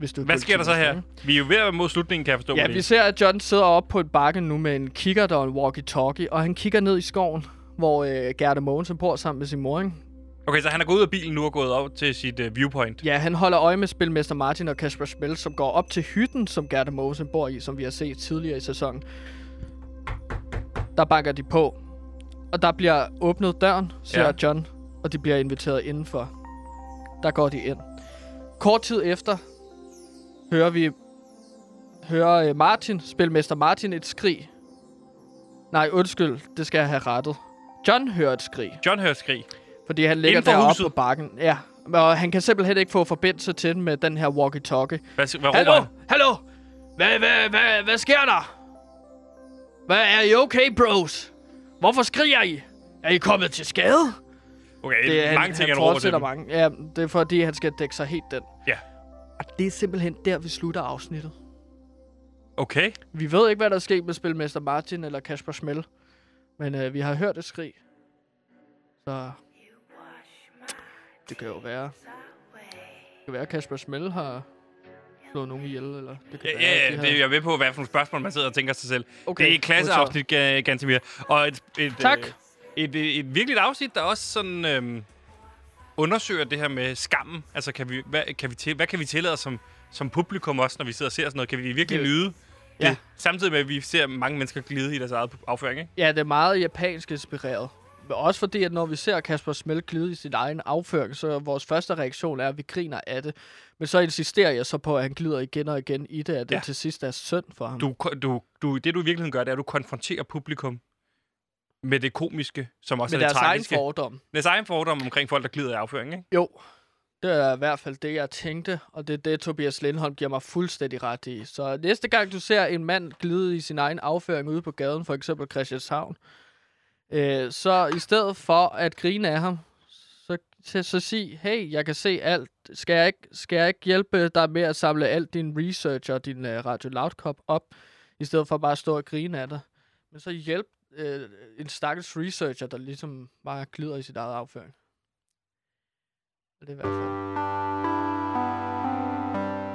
Hvis du Hvad sker der så her? Vi er jo ved at være mod slutningen, kan jeg forstå. Ja, vi ser, at John sidder op på et bakke nu med en kikkert og en walkie-talkie, og han kigger ned i skoven, hvor øh, Gerda Mogensen bor sammen med sin mor, ikke? Okay, så han er gået ud af bilen nu og gået op til sit uh, viewpoint. Ja, han holder øje med spilmester Martin og Kasper Smell, som går op til hytten, som Gerda Mogensen bor i, som vi har set tidligere i sæsonen. Der banker de på, og der bliver åbnet døren, siger ja. John, og de bliver inviteret indenfor. Der går de ind. Kort tid efter hører vi hører øh, Martin, spilmester Martin, et skrig. Nej, undskyld, det skal jeg have rettet. John hører et skrig. John hører skrig. Fordi han ligger deroppe huset? på bakken. Ja. Og han kan simpelthen ikke få forbindelse til den med den her walkie-talkie. Hvad, hvad Hallo? han? Hallo? Hvad, hvad, hvad, hvad sker der? Hvad er I okay, bros? Hvorfor skriger I? Er I kommet til skade? Okay, Det er, mange han, ting, han han fortsætter mange. Ja, det er fordi, han skal dække sig helt den. Og det er simpelthen der, vi slutter afsnittet. Okay. Vi ved ikke, hvad der er sket med Spilmester Martin eller Kasper Smell. Men øh, vi har hørt et skrig. Så det kan jo være. Det kan være, at Kasper Smell har slået nogen ihjel, eller det kan Ja, være, ja, de det er har... jeg ved på, hvad for nogle spørgsmål man sidder og tænker sig selv. Okay, Det er et klasseafsnit, Ga- Gantemir. Og et, et, Tak. Øh, et, et, et virkeligt afsnit, der også sådan øhm, undersøger det her med skammen. Altså, kan vi, hvad, kan vi til, hvad kan vi tillade som, som publikum også, når vi sidder og ser sådan noget? Kan vi virkelig Det- nyde Ja. det? Samtidig med, at vi ser mange mennesker glide i deres eget afføring, ikke? Ja, det er meget japansk inspireret. Men også fordi, at når vi ser Kasper Smell glide i sin egen afføring, så vores første reaktion er, at vi griner af det. Men så insisterer jeg så på, at han glider igen og igen i det, at det Ja. til sidst er synd for ham. Du, du, du, det, du i virkeligheden gør, det er, at du konfronterer publikum med det komiske, som også med er det deres egen tragiske. fordom. Deres egen fordom omkring folk, der glider i afføring, ikke? Jo, det er i hvert fald det, jeg tænkte, og det er det, Tobias Lindholm giver mig fuldstændig ret i. Så næste gang, du ser en mand glide i sin egen afføring ude på gaden, for eksempel Christianshavn, øh, så i stedet for at grine af ham, så, så, så sig, hey, jeg kan se alt. Skal jeg, ikke, skal jeg ikke hjælpe dig med at samle alt din research og din uh, Radio Loud op, i stedet for bare at stå og grine af dig? Men så hjælp øh, en stakkels researcher, der ligesom bare glider i sit eget afføring. Det er i hvert fald.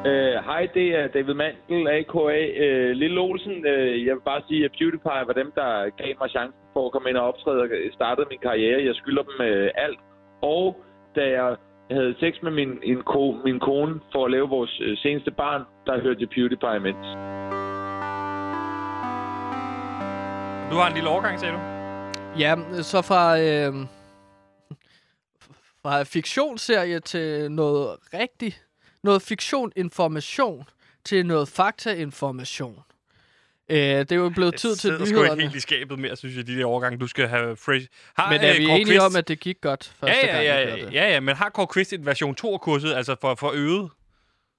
Øh, Hej, det er David Mandel, a.k.a. Øh, Lille Olsen. Øh, jeg vil bare sige, at PewDiePie var dem, der gav mig chancen for at komme ind og optræde og startede min karriere. Jeg skylder dem øh, alt. Og da jeg havde sex med min, en ko, min kone for at lave vores øh, seneste barn, der hørte jeg PewDiePie imens. Du har en lille overgang, sagde du? Ja, så fra, øh, fra fiktionsserie til noget rigtigt, noget fiktion-information til noget fakta-information. Øh, det er jo blevet tid til sidder sgu ikke nyhederne. helt i skabet mere, synes jeg, de der overgange, du skal have fresh. Har, Men er øh, vi Kåre enige Quist- om, at det gik godt første ja, ja, gang, ja, vi ja, det? ja, ja, men har Kåre Quist et version 2-kurset, altså for, for øget?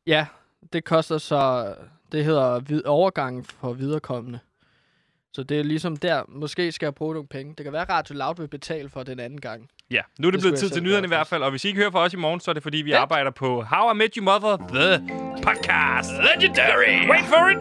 Ja, det koster så... Det hedder vid- overgangen for viderekommende. Så det er ligesom der, måske skal jeg bruge nogle penge. Det kan være, at Radio Loud vil betale for den anden gang. Ja, nu er det, Det blevet tid til nyhederne i hvert fald, og hvis I ikke hører fra os i morgen, så er det fordi, vi Ja. arbejder på How I Met Your Mother, The Podcast. Legendary! Wait for it!